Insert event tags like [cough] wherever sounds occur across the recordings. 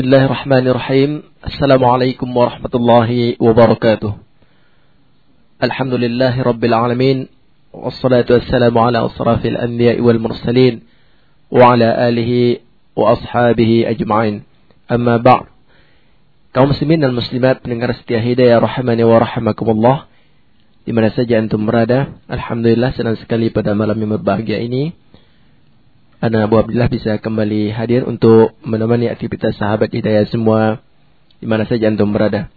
بسم الله الرحمن الرحيم السلام عليكم ورحمة الله وبركاته الحمد لله رب العالمين والصلاة والسلام على أصراف الأنبياء والمرسلين وعلى آله وأصحابه أجمعين أما بعد kaum muslimin dan muslimat pendengar setia hidayah rahimani wa rahimakumullah di mana saja antum berada alhamdulillah senang sekali pada malam yang berbahagia ini Ana Abu Abdullah bisa kembali hadir untuk menemani aktivitas sahabat hidayah semua di mana saja antum berada.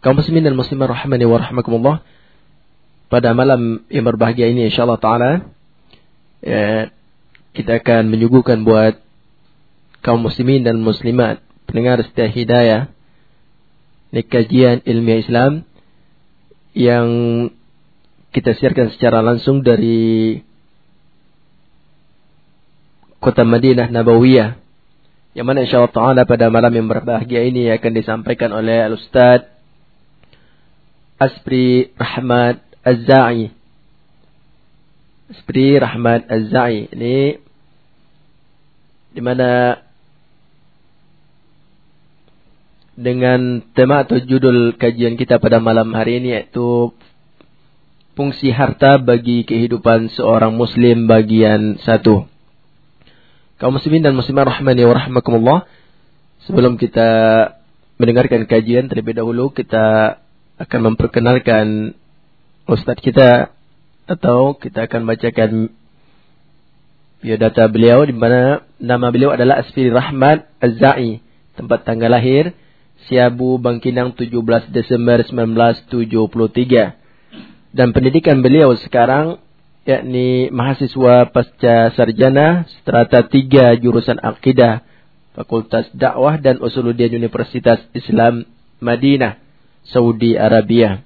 Kaum muslimin dan muslimah rahimani wa rahmakumullah. Pada malam yang berbahagia ini insyaallah taala ya, kita akan menyuguhkan buat kaum muslimin dan muslimat pendengar setia hidayah ini kajian ilmiah Islam yang kita siarkan secara langsung dari kota Madinah Nabawiyah. Yang mana insyaAllah ta'ala pada malam yang berbahagia ini akan disampaikan oleh Al-Ustaz Aspri Rahmat Az-Za'i. Aspri Rahmat Az-Za'i. Ini di mana dengan tema atau judul kajian kita pada malam hari ini yaitu fungsi harta bagi kehidupan seorang muslim bagian satu kaum muslimin dan muslimah rahmani wa rahmakumullah. Sebelum kita mendengarkan kajian terlebih dahulu kita akan memperkenalkan ustaz kita atau kita akan bacakan biodata beliau di mana nama beliau adalah Asfiri Rahmat Az-Za'i, tempat tanggal lahir Siabu Bangkinang 17 Desember 1973. Dan pendidikan beliau sekarang yakni mahasiswa pasca sarjana strata 3 jurusan akidah Fakultas Dakwah dan Usuluddin Universitas Islam Madinah, Saudi Arabia.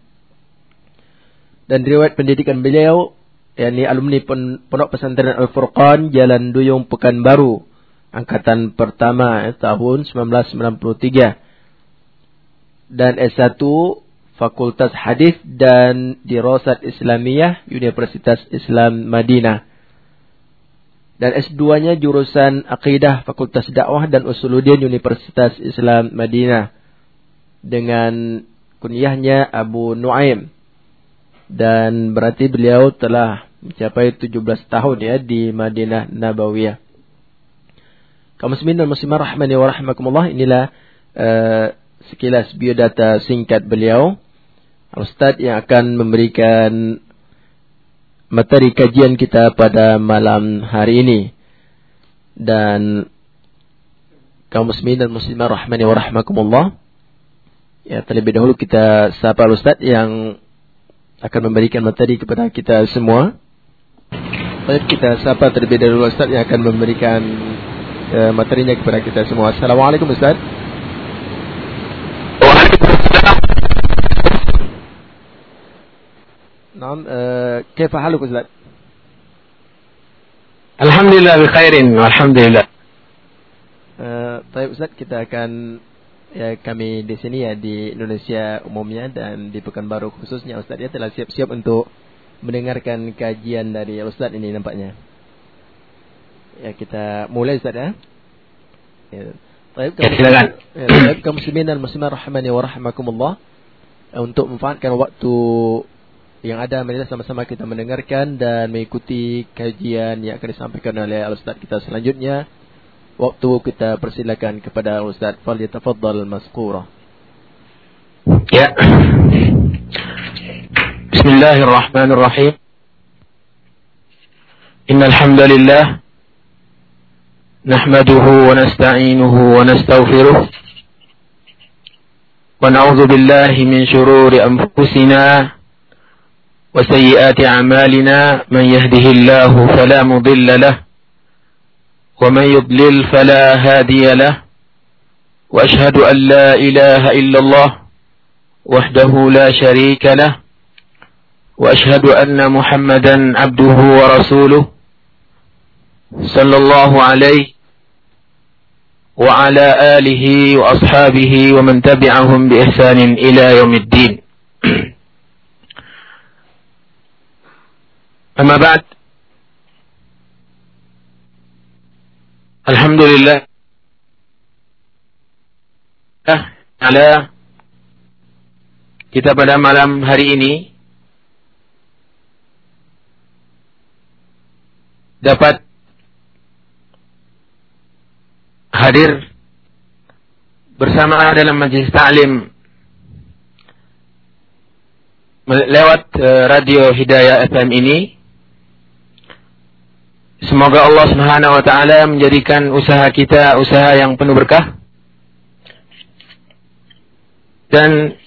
Dan riwayat pendidikan beliau yakni alumni Pondok Pesantren Al-Furqan Jalan Duyung Pekanbaru angkatan pertama tahun 1993 dan S1 Fakultas Hadis dan Dirosat Islamiyah Universitas Islam Madinah. Dan S2-nya jurusan Aqidah Fakultas Dakwah dan Usuluddin Universitas Islam Madinah. Dengan kunyahnya Abu Nuaim. Dan berarti beliau telah mencapai 17 tahun ya di Madinah Nabawiyah. Kaum muslimin dan muslimah rahmani wa rahmakumullah inilah uh, sekilas biodata singkat beliau Ustadz yang akan memberikan materi kajian kita pada malam hari ini. Dan kaum muslimin dan muslimah rahmani wa rahmakumullah. Ya, terlebih dahulu kita sapa Ustadz yang akan memberikan materi kepada kita semua. Baik, kita sapa terlebih dahulu Ustadz yang akan memberikan uh, materinya kepada kita semua. Assalamualaikum Ustadz. نعم كيف حالك أستاذ؟ Alhamdulillah bi khairin alhamdulillah. Uh, Baik Ustaz, kita akan ya kami di sini ya di Indonesia umumnya dan di Pekanbaru khususnya Ustaz ya telah siap-siap untuk mendengarkan kajian dari Ustaz ini nampaknya. Ya kita mulai Ustaz ya. Ya, baik, ya silakan. Ya, baik, kaum muslimin dan muslimah rahimani wa rahimakumullah. Untuk memanfaatkan waktu yang ada mari sama-sama kita mendengarkan dan mengikuti kajian yang akan disampaikan oleh Al-Ustaz kita selanjutnya. Waktu kita persilakan kepada Al-Ustaz Falyatafaddal Maskurah. Ya. Bismillahirrahmanirrahim. Innal hamdalillah nahmaduhu wa nasta'inuhu wa nastaghfiruh wa na'udzu billahi min shururi anfusina وسيئات أعمالنا من يهده الله فلا مضل له ومن يضلل فلا هادي له وأشهد أن لا إله إلا الله وحده لا شريك له وأشهد أن محمدا عبده ورسوله صلى الله عليه وعلى آله وأصحابه ومن تبعهم بإحسان إلى يوم الدين. [clears throat] أما بعد الحمد لله taala kita pada malam hari ini dapat hadir bersama dalam majlis ta'lim lewat uh, radio Hidayah FM ini Semoga Allah Subhanahu wa taala menjadikan usaha kita usaha yang penuh berkah dan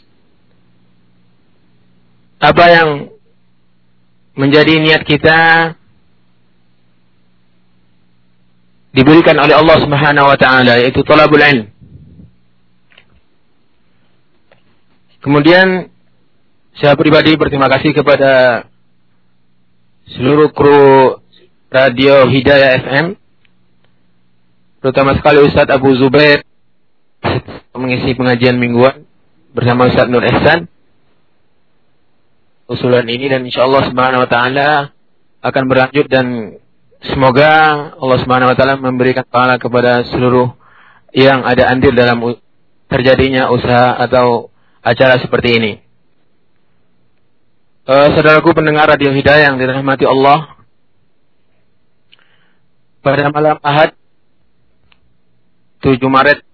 apa yang menjadi niat kita diberikan oleh Allah Subhanahu wa taala yaitu talabul ilm. Kemudian saya pribadi berterima kasih kepada seluruh kru Radio Hidayah FM terutama sekali Ustadz Abu Zubair mengisi pengajian mingguan bersama Ustaz Nur Ihsan usulan ini dan insya Allah Subhanahu Wa Taala akan berlanjut dan semoga Allah Subhanahu Wa Taala memberikan pahala kepada seluruh yang ada andil dalam terjadinya usaha atau acara seperti ini. Uh, saudaraku pendengar Radio Hidayah yang dirahmati Allah, pada malam Ahad 7 Maret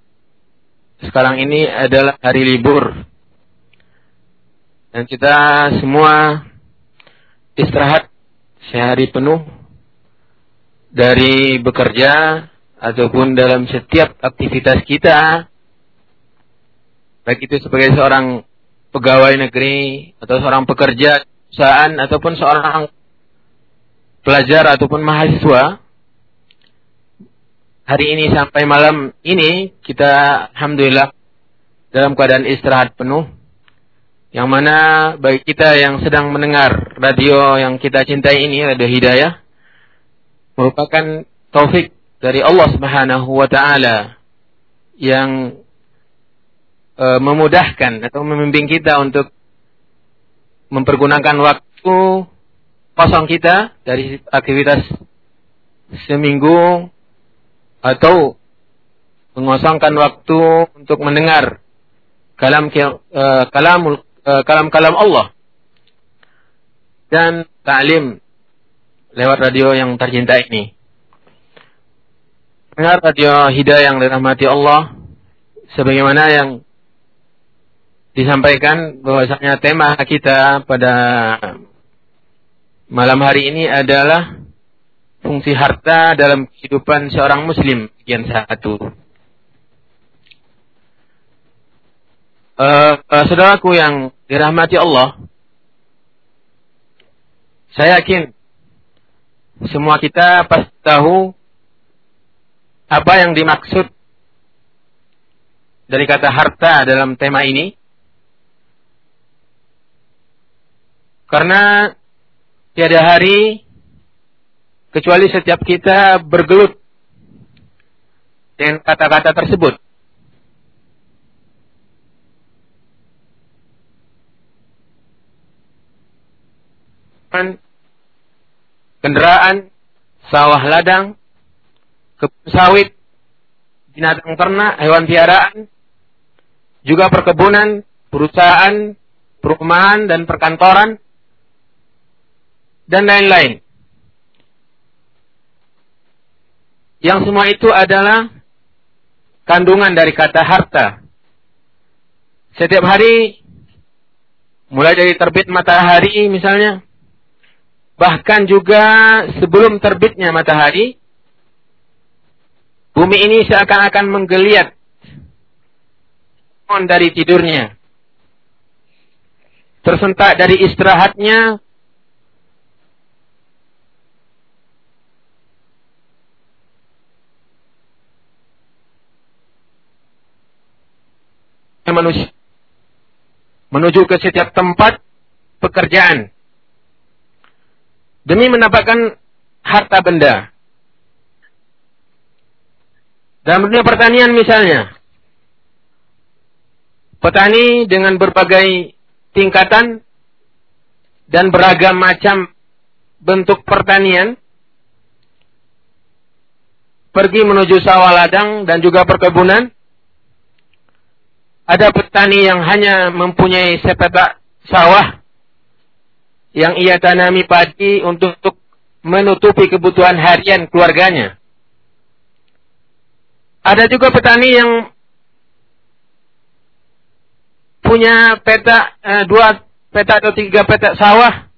sekarang ini adalah hari libur. Dan kita semua istirahat sehari penuh dari bekerja ataupun dalam setiap aktivitas kita. Baik itu sebagai seorang pegawai negeri atau seorang pekerja perusahaan ataupun seorang pelajar ataupun mahasiswa hari ini sampai malam ini kita alhamdulillah dalam keadaan istirahat penuh. Yang mana bagi kita yang sedang mendengar radio yang kita cintai ini radio hidayah merupakan taufik dari Allah Subhanahu wa taala yang e, memudahkan atau membimbing kita untuk mempergunakan waktu kosong kita dari aktivitas seminggu atau mengosongkan waktu untuk mendengar kalam uh, kalamul uh, kalam-kalam Allah dan ta'lim lewat radio yang tercinta ini. Dengar radio Hidayah yang dirahmati Allah sebagaimana yang disampaikan bahwasanya tema kita pada malam hari ini adalah fungsi harta dalam kehidupan seorang muslim bagian satu. Uh, uh, saudaraku yang dirahmati Allah, saya yakin semua kita pasti tahu apa yang dimaksud dari kata harta dalam tema ini. Karena tiada hari kecuali setiap kita bergelut dengan kata-kata tersebut. Kendaraan, sawah ladang, kebun sawit, binatang ternak, hewan piaraan, juga perkebunan, perusahaan, perumahan, dan perkantoran, dan lain-lain. Yang semua itu adalah kandungan dari kata harta. Setiap hari, mulai dari terbit matahari misalnya, bahkan juga sebelum terbitnya matahari, bumi ini seakan-akan menggeliat dari tidurnya. Tersentak dari istirahatnya, manusia menuju ke setiap tempat pekerjaan demi mendapatkan harta benda. Dalam dunia pertanian misalnya, petani dengan berbagai tingkatan dan beragam macam bentuk pertanian pergi menuju sawah ladang dan juga perkebunan Ada petani yang hanya mempunyai sepetak sawah yang ia tanami padi untuk menutupi kebutuhan harian keluarganya. Ada juga petani yang punya petak eh, dua petak atau tiga petak sawah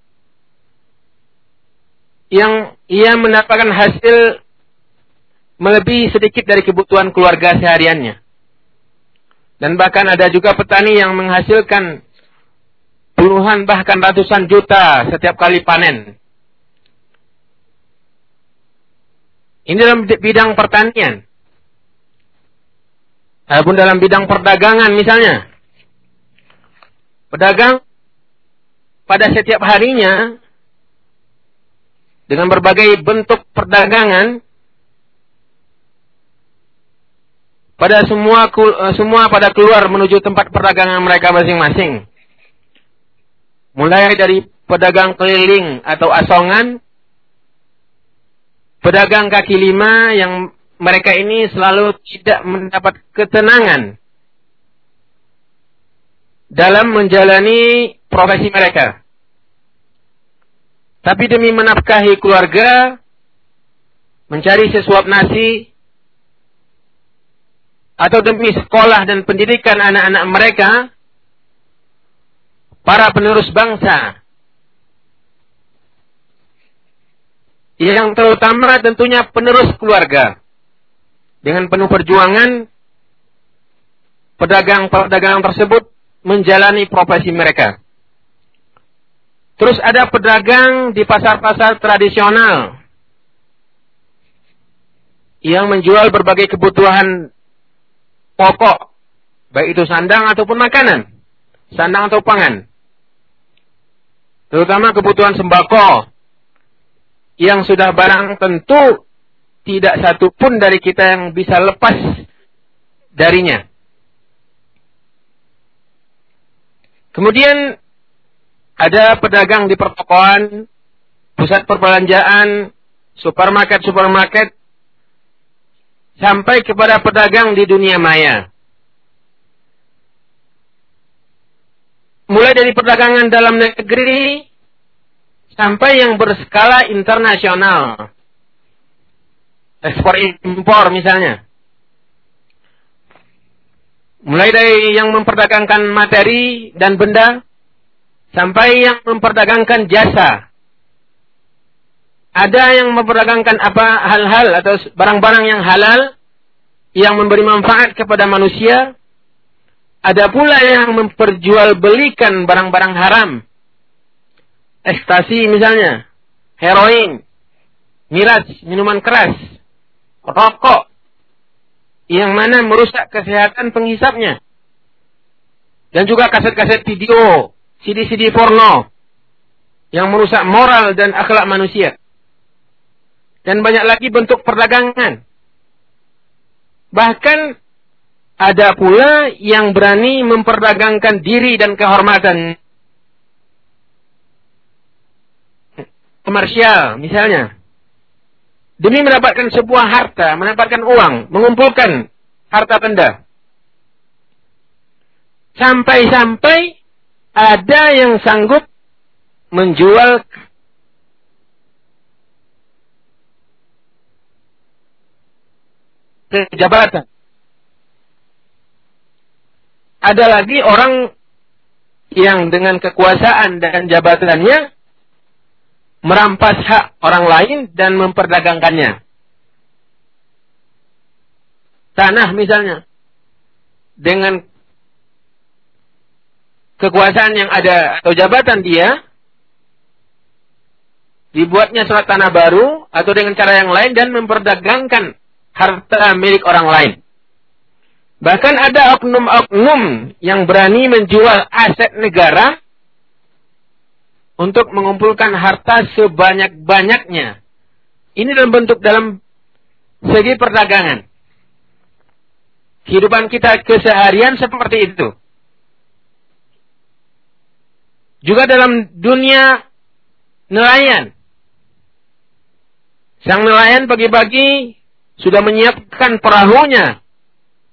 yang ia mendapatkan hasil melebihi sedikit dari kebutuhan keluarga sehariannya. Dan bahkan ada juga petani yang menghasilkan puluhan bahkan ratusan juta setiap kali panen. Ini dalam bidang pertanian. Adapun dalam bidang perdagangan misalnya. Pedagang pada setiap harinya dengan berbagai bentuk perdagangan pada semua eh, semua pada keluar menuju tempat perdagangan mereka masing-masing. Mulai dari pedagang keliling atau asongan, pedagang kaki lima yang mereka ini selalu tidak mendapat ketenangan dalam menjalani profesi mereka. Tapi demi menafkahi keluarga, mencari sesuap nasi, atau demi sekolah dan pendidikan anak-anak mereka, para penerus bangsa, yang terutama tentunya penerus keluarga, dengan penuh perjuangan, pedagang-pedagang tersebut menjalani profesi mereka. Terus ada pedagang di pasar-pasar tradisional yang menjual berbagai kebutuhan pokok, baik itu sandang ataupun makanan, sandang atau pangan. Terutama kebutuhan sembako yang sudah barang tentu tidak satu pun dari kita yang bisa lepas darinya. Kemudian ada pedagang di pertokoan, pusat perbelanjaan, supermarket-supermarket sampai kepada pedagang di dunia maya. Mulai dari perdagangan dalam negeri sampai yang berskala internasional. Ekspor impor misalnya. Mulai dari yang memperdagangkan materi dan benda sampai yang memperdagangkan jasa. Ada yang memperdagangkan apa hal-hal atau barang-barang yang halal yang memberi manfaat kepada manusia. Ada pula yang memperjualbelikan barang-barang haram. Ekstasi misalnya, heroin, miras, minuman keras, rokok, yang mana merusak kesehatan penghisapnya. Dan juga kaset-kaset video, CD-CD porno, yang merusak moral dan akhlak manusia. Dan banyak lagi bentuk perdagangan. Bahkan ada pula yang berani memperdagangkan diri dan kehormatan. Komersial misalnya. Demi mendapatkan sebuah harta, mendapatkan uang, mengumpulkan harta benda. Sampai-sampai ada yang sanggup menjual jabatan. Ada lagi orang yang dengan kekuasaan dan jabatannya merampas hak orang lain dan memperdagangkannya. Tanah misalnya. Dengan kekuasaan yang ada atau jabatan dia, dibuatnya surat tanah baru atau dengan cara yang lain dan memperdagangkan harta milik orang lain. Bahkan ada oknum-oknum yang berani menjual aset negara untuk mengumpulkan harta sebanyak-banyaknya. Ini dalam bentuk dalam segi perdagangan. Kehidupan kita keseharian seperti itu. Juga dalam dunia nelayan. Sang nelayan pagi-pagi sudah menyiapkan perahunya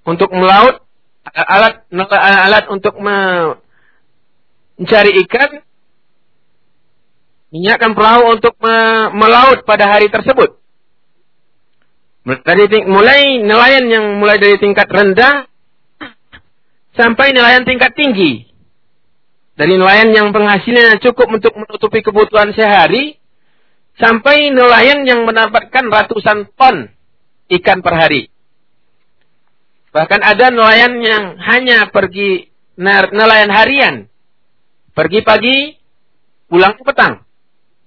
untuk melaut alat alat untuk mencari ikan, menyiapkan perahu untuk melaut pada hari tersebut. Dari mulai nelayan yang mulai dari tingkat rendah sampai nelayan tingkat tinggi. Dari nelayan yang penghasilannya cukup untuk menutupi kebutuhan sehari sampai nelayan yang mendapatkan ratusan ton ikan per hari. Bahkan ada nelayan yang hanya pergi nelayan harian. Pergi pagi, pulang petang.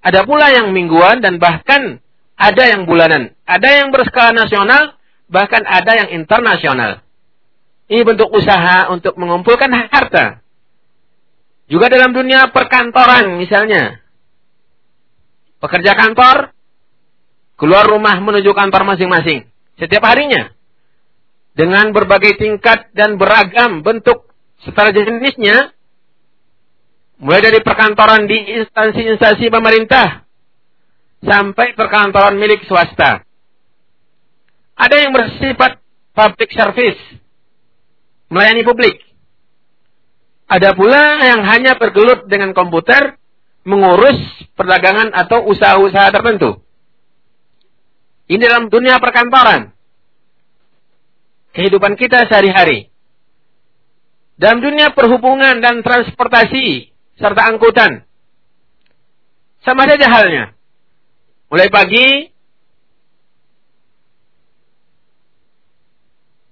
Ada pula yang mingguan dan bahkan ada yang bulanan. Ada yang berskala nasional, bahkan ada yang internasional. Ini bentuk usaha untuk mengumpulkan harta. Juga dalam dunia perkantoran misalnya. Pekerja kantor, keluar rumah menuju kantor masing-masing. Setiap harinya dengan berbagai tingkat dan beragam bentuk serta jenisnya, mulai dari perkantoran di instansi-instansi pemerintah sampai perkantoran milik swasta. Ada yang bersifat public service, melayani publik. Ada pula yang hanya bergelut dengan komputer, mengurus perdagangan atau usaha-usaha tertentu. Ini dalam dunia perkantoran kehidupan kita sehari-hari. Dalam dunia perhubungan dan transportasi serta angkutan. Sama saja halnya. Mulai pagi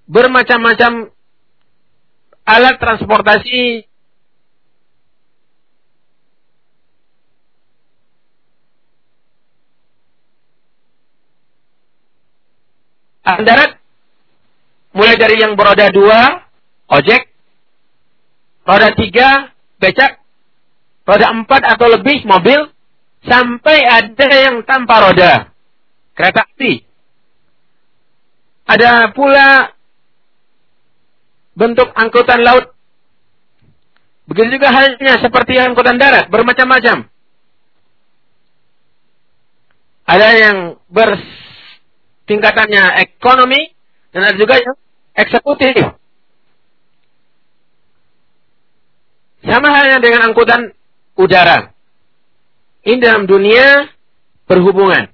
bermacam-macam alat transportasi darat Mulai dari yang beroda dua, ojek, roda tiga, becak, roda empat atau lebih, mobil, sampai ada yang tanpa roda, kereta api. Ada pula bentuk angkutan laut. Begitu juga halnya seperti angkutan darat, bermacam-macam. Ada yang bertingkatannya ekonomi, dan ada juga yang eksekutif. Sama halnya dengan angkutan udara. Ini dalam dunia perhubungan.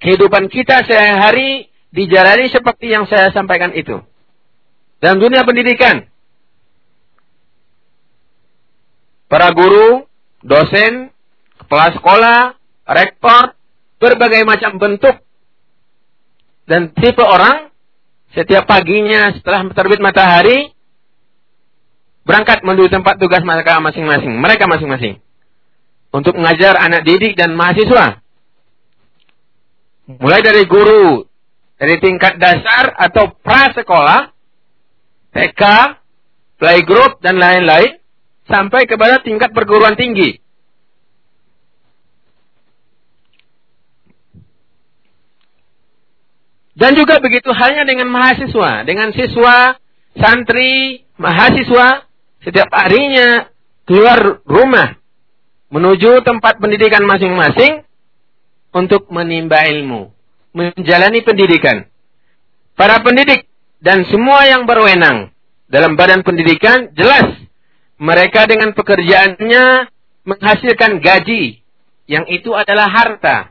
Kehidupan kita sehari-hari dijalani seperti yang saya sampaikan itu. Dalam dunia pendidikan. Para guru, dosen, kepala sekolah, rektor, berbagai macam bentuk dan tipe orang setiap paginya setelah terbit matahari berangkat menuju tempat tugas mereka masing-masing, mereka masing-masing untuk mengajar anak didik dan mahasiswa. Mulai dari guru dari tingkat dasar atau prasekolah, TK, playgroup dan lain-lain sampai kepada tingkat perguruan tinggi. Dan juga begitu halnya dengan mahasiswa, dengan siswa, santri, mahasiswa, setiap harinya keluar rumah menuju tempat pendidikan masing-masing untuk menimba ilmu, menjalani pendidikan. Para pendidik dan semua yang berwenang dalam badan pendidikan jelas mereka dengan pekerjaannya menghasilkan gaji yang itu adalah harta.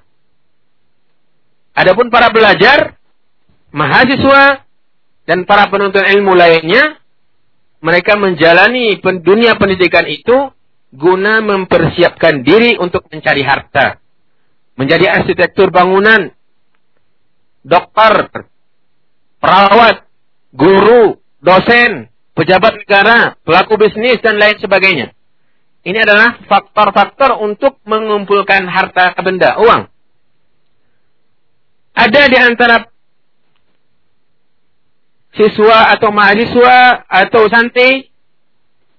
Adapun para belajar mahasiswa dan para penuntut ilmu lainnya, mereka menjalani dunia pendidikan itu guna mempersiapkan diri untuk mencari harta. Menjadi arsitektur bangunan, dokter, perawat, guru, dosen, pejabat negara, pelaku bisnis, dan lain sebagainya. Ini adalah faktor-faktor untuk mengumpulkan harta benda, uang. Ada di antara siswa atau mahasiswa atau santri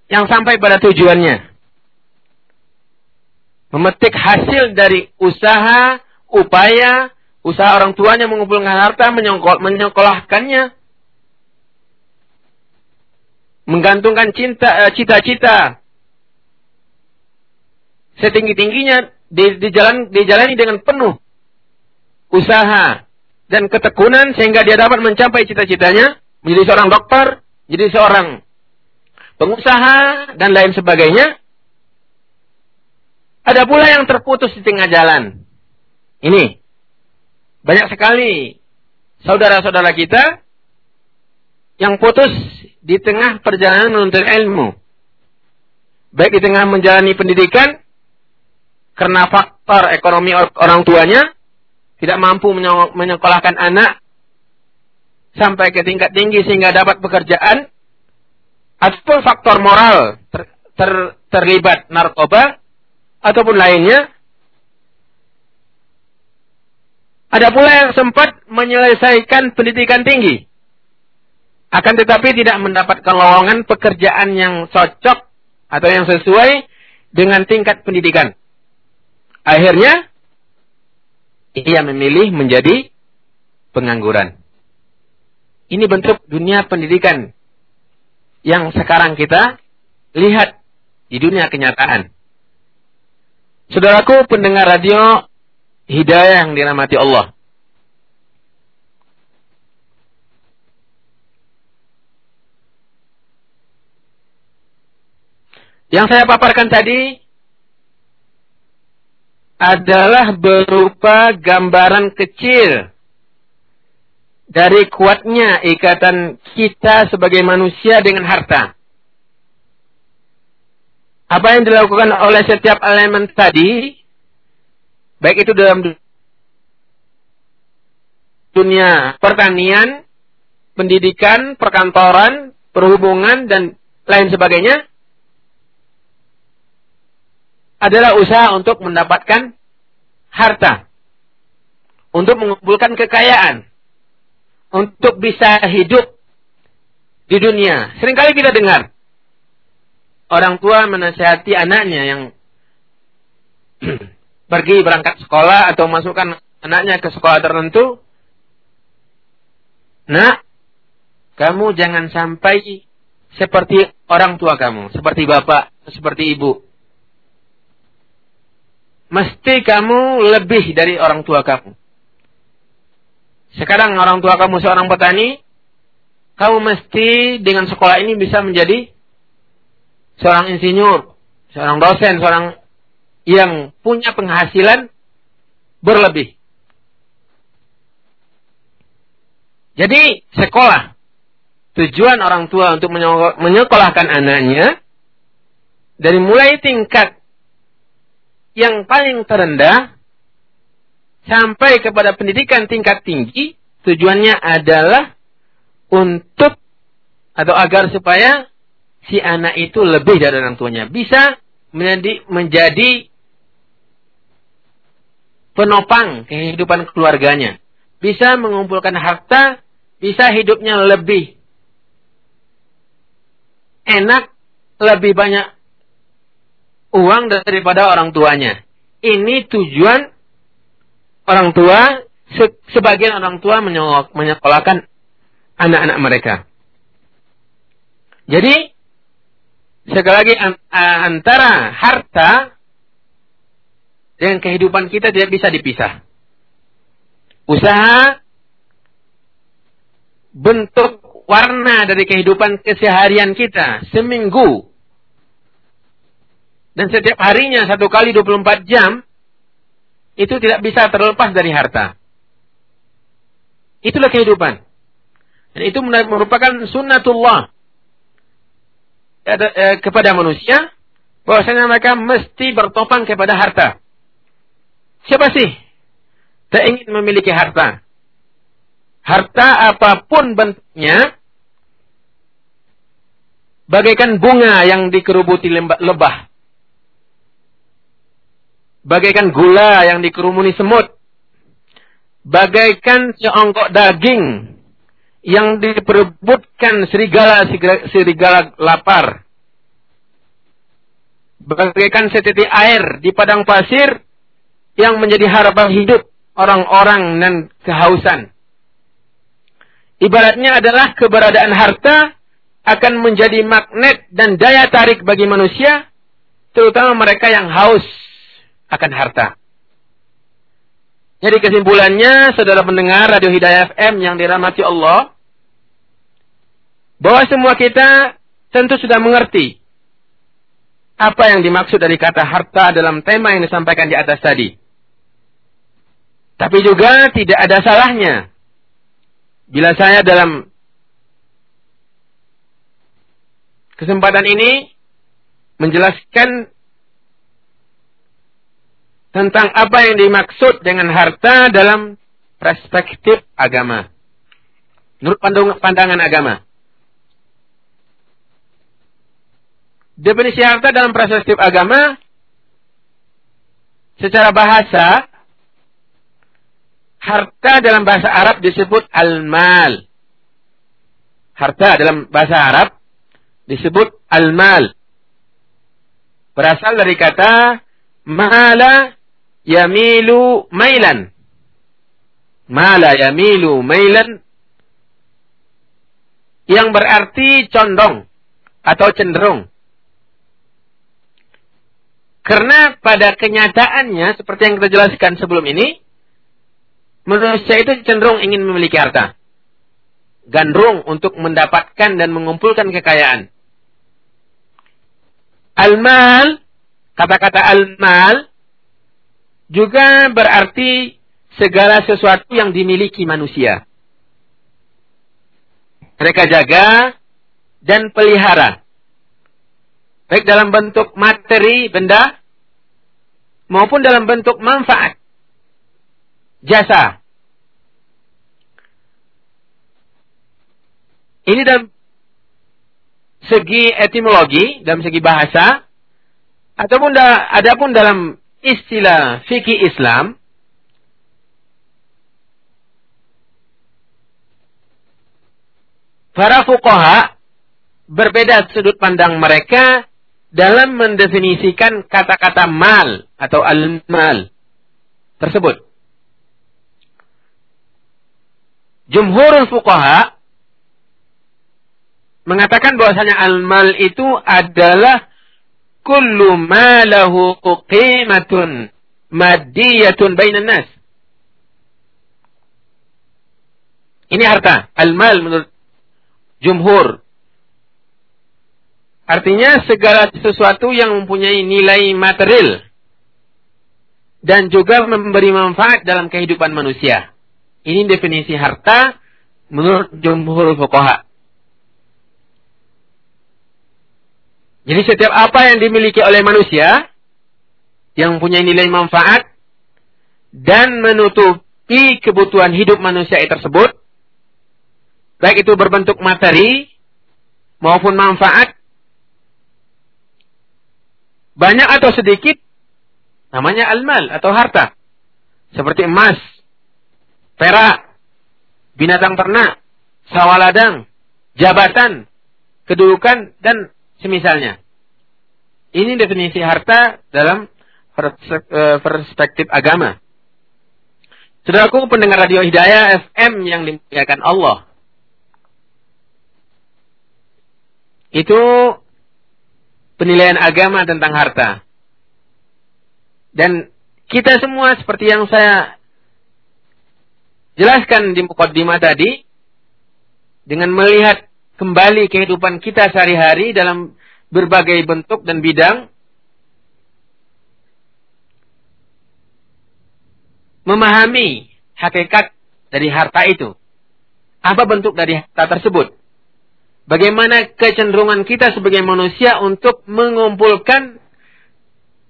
yang sampai pada tujuannya. Memetik hasil dari usaha, upaya, usaha orang tuanya mengumpulkan harta, menyekolahkannya, menggantungkan cinta, eh, cita-cita. Setinggi-tingginya dijalan, dijalani dengan penuh usaha dan ketekunan sehingga dia dapat mencapai cita-citanya menjadi seorang dokter, jadi seorang pengusaha dan lain sebagainya. Ada pula yang terputus di tengah jalan. Ini banyak sekali saudara-saudara kita yang putus di tengah perjalanan menuntut ilmu. Baik di tengah menjalani pendidikan karena faktor ekonomi orang tuanya tidak mampu menyekolahkan anak sampai ke tingkat tinggi sehingga dapat pekerjaan ataupun faktor moral ter, ter, terlibat narkoba ataupun lainnya ada pula yang sempat menyelesaikan pendidikan tinggi akan tetapi tidak mendapatkan lowongan pekerjaan yang cocok atau yang sesuai dengan tingkat pendidikan Akhirnya ia memilih menjadi pengangguran. Ini bentuk dunia pendidikan yang sekarang kita lihat di dunia kenyataan. Saudaraku pendengar radio Hidayah yang dirahmati Allah. Yang saya paparkan tadi adalah berupa gambaran kecil dari kuatnya ikatan kita sebagai manusia dengan harta. Apa yang dilakukan oleh setiap elemen tadi, baik itu dalam dunia pertanian, pendidikan, perkantoran, perhubungan, dan lain sebagainya, adalah usaha untuk mendapatkan harta. Untuk mengumpulkan kekayaan. Untuk bisa hidup di dunia. Seringkali kita dengar. Orang tua menasihati anaknya yang [clears throat] pergi berangkat sekolah atau masukkan anaknya ke sekolah tertentu. Nak, kamu jangan sampai seperti orang tua kamu, seperti bapak, seperti ibu mesti kamu lebih dari orang tua kamu. Sekarang orang tua kamu seorang petani, kamu mesti dengan sekolah ini bisa menjadi seorang insinyur, seorang dosen, seorang yang punya penghasilan berlebih. Jadi sekolah tujuan orang tua untuk menyekolahkan anaknya dari mulai tingkat yang paling terendah sampai kepada pendidikan tingkat tinggi tujuannya adalah untuk atau agar supaya si anak itu lebih dari orang tuanya bisa menjadi menjadi penopang kehidupan keluarganya bisa mengumpulkan harta bisa hidupnya lebih enak lebih banyak uang daripada orang tuanya. Ini tujuan orang tua, sebagian orang tua menyekolahkan anak-anak mereka. Jadi, sekali lagi antara harta dengan kehidupan kita tidak bisa dipisah. Usaha bentuk warna dari kehidupan keseharian kita seminggu dan setiap harinya satu kali 24 jam, itu tidak bisa terlepas dari harta. Itulah kehidupan. Dan itu merupakan sunnatullah eh, kepada manusia, bahwasanya mereka mesti bertopang kepada harta. Siapa sih tak ingin memiliki harta? Harta apa pun bentuknya, bagaikan bunga yang dikerubuti lebah bagaikan gula yang dikerumuni semut, bagaikan seongkok daging yang diperebutkan serigala serigala lapar, bagaikan setitik air di padang pasir yang menjadi harapan hidup orang-orang dan kehausan. Ibaratnya adalah keberadaan harta akan menjadi magnet dan daya tarik bagi manusia, terutama mereka yang haus akan harta. Jadi kesimpulannya, saudara pendengar Radio Hidayah FM yang dirahmati Allah, bahwa semua kita tentu sudah mengerti apa yang dimaksud dari kata harta dalam tema yang disampaikan di atas tadi. Tapi juga tidak ada salahnya bila saya dalam kesempatan ini menjelaskan tentang apa yang dimaksud dengan harta dalam perspektif agama. Menurut pandangan agama. Definisi harta dalam perspektif agama secara bahasa harta dalam bahasa Arab disebut al-mal. Harta dalam bahasa Arab disebut al-mal. Berasal dari kata mala yamilu mailan. Mala yamilu mailan yang berarti condong atau cenderung. Karena pada kenyataannya, seperti yang kita jelaskan sebelum ini, manusia itu cenderung ingin memiliki harta. Gandrung untuk mendapatkan dan mengumpulkan kekayaan. Al-mal, kata-kata al-mal, juga berarti segala sesuatu yang dimiliki manusia. Mereka jaga dan pelihara baik dalam bentuk materi benda maupun dalam bentuk manfaat jasa. Ini dalam segi etimologi, dalam segi bahasa, ataupun da, adapun dalam istilah fikih Islam, para fuqaha berbeda sudut pandang mereka dalam mendefinisikan kata-kata mal atau al-mal tersebut. Jumhurul fuqaha mengatakan bahwasanya al-mal itu adalah kullu ma lahu qimatun maddiyatun bainan nas. Ini harta, al-mal menurut jumhur Artinya segala sesuatu yang mempunyai nilai material dan juga memberi manfaat dalam kehidupan manusia. Ini definisi harta menurut jumhur fuqaha. Jadi setiap apa yang dimiliki oleh manusia yang mempunyai nilai manfaat dan menutupi kebutuhan hidup manusia tersebut, baik itu berbentuk materi maupun manfaat, banyak atau sedikit, namanya almal atau harta. Seperti emas, perak, binatang ternak, sawah ladang, jabatan, kedudukan, dan semisalnya. Ini definisi harta dalam e, perspektif agama. Saudaraku pendengar radio Hidayah FM yang dimuliakan Allah. Itu penilaian agama tentang harta. Dan kita semua seperti yang saya jelaskan di mukaddimah tadi, dengan melihat kembali kehidupan kita sehari-hari dalam berbagai bentuk dan bidang, memahami hakikat dari harta itu. Apa bentuk dari harta tersebut? Bagaimana kecenderungan kita sebagai manusia untuk mengumpulkan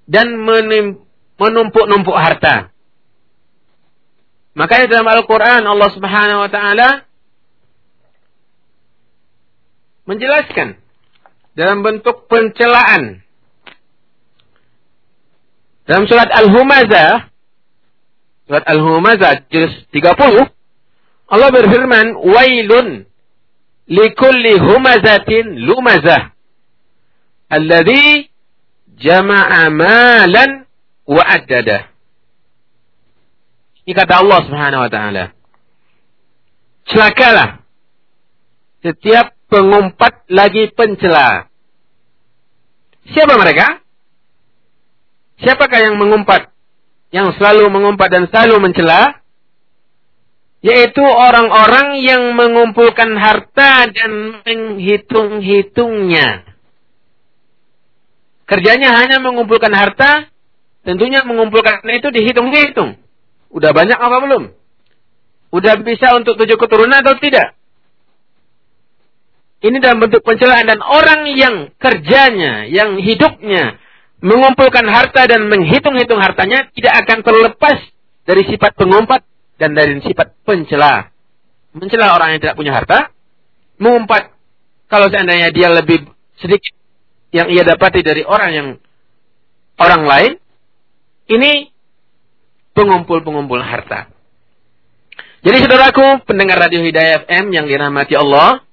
dan menumpuk-numpuk harta. Makanya dalam Al-Quran Allah subhanahu wa ta'ala menjelaskan dalam bentuk pencelaan. Dalam surat Al-Humazah, surat Al-Humazah juz 30, Allah berfirman, "Wailun likulli humazatin lumazah alladhi jama'a malan wa. Ini kata Allah Subhanahu wa taala. Celakalah setiap pengumpat lagi pencela. Siapa mereka? Siapakah yang mengumpat? Yang selalu mengumpat dan selalu mencela? Yaitu orang-orang yang mengumpulkan harta dan menghitung-hitungnya. Kerjanya hanya mengumpulkan harta, tentunya mengumpulkan itu dihitung-hitung. Udah banyak apa belum? Udah bisa untuk tujuh keturunan atau tidak? Ini dalam bentuk pencelaan dan orang yang kerjanya, yang hidupnya mengumpulkan harta dan menghitung-hitung hartanya tidak akan terlepas dari sifat pengumpat dan dari sifat pencela. Mencela orang yang tidak punya harta, mengumpat kalau seandainya dia lebih sedikit yang ia dapati dari orang yang orang lain, ini pengumpul-pengumpul harta. Jadi saudaraku, pendengar Radio Hidayah FM yang dirahmati Allah,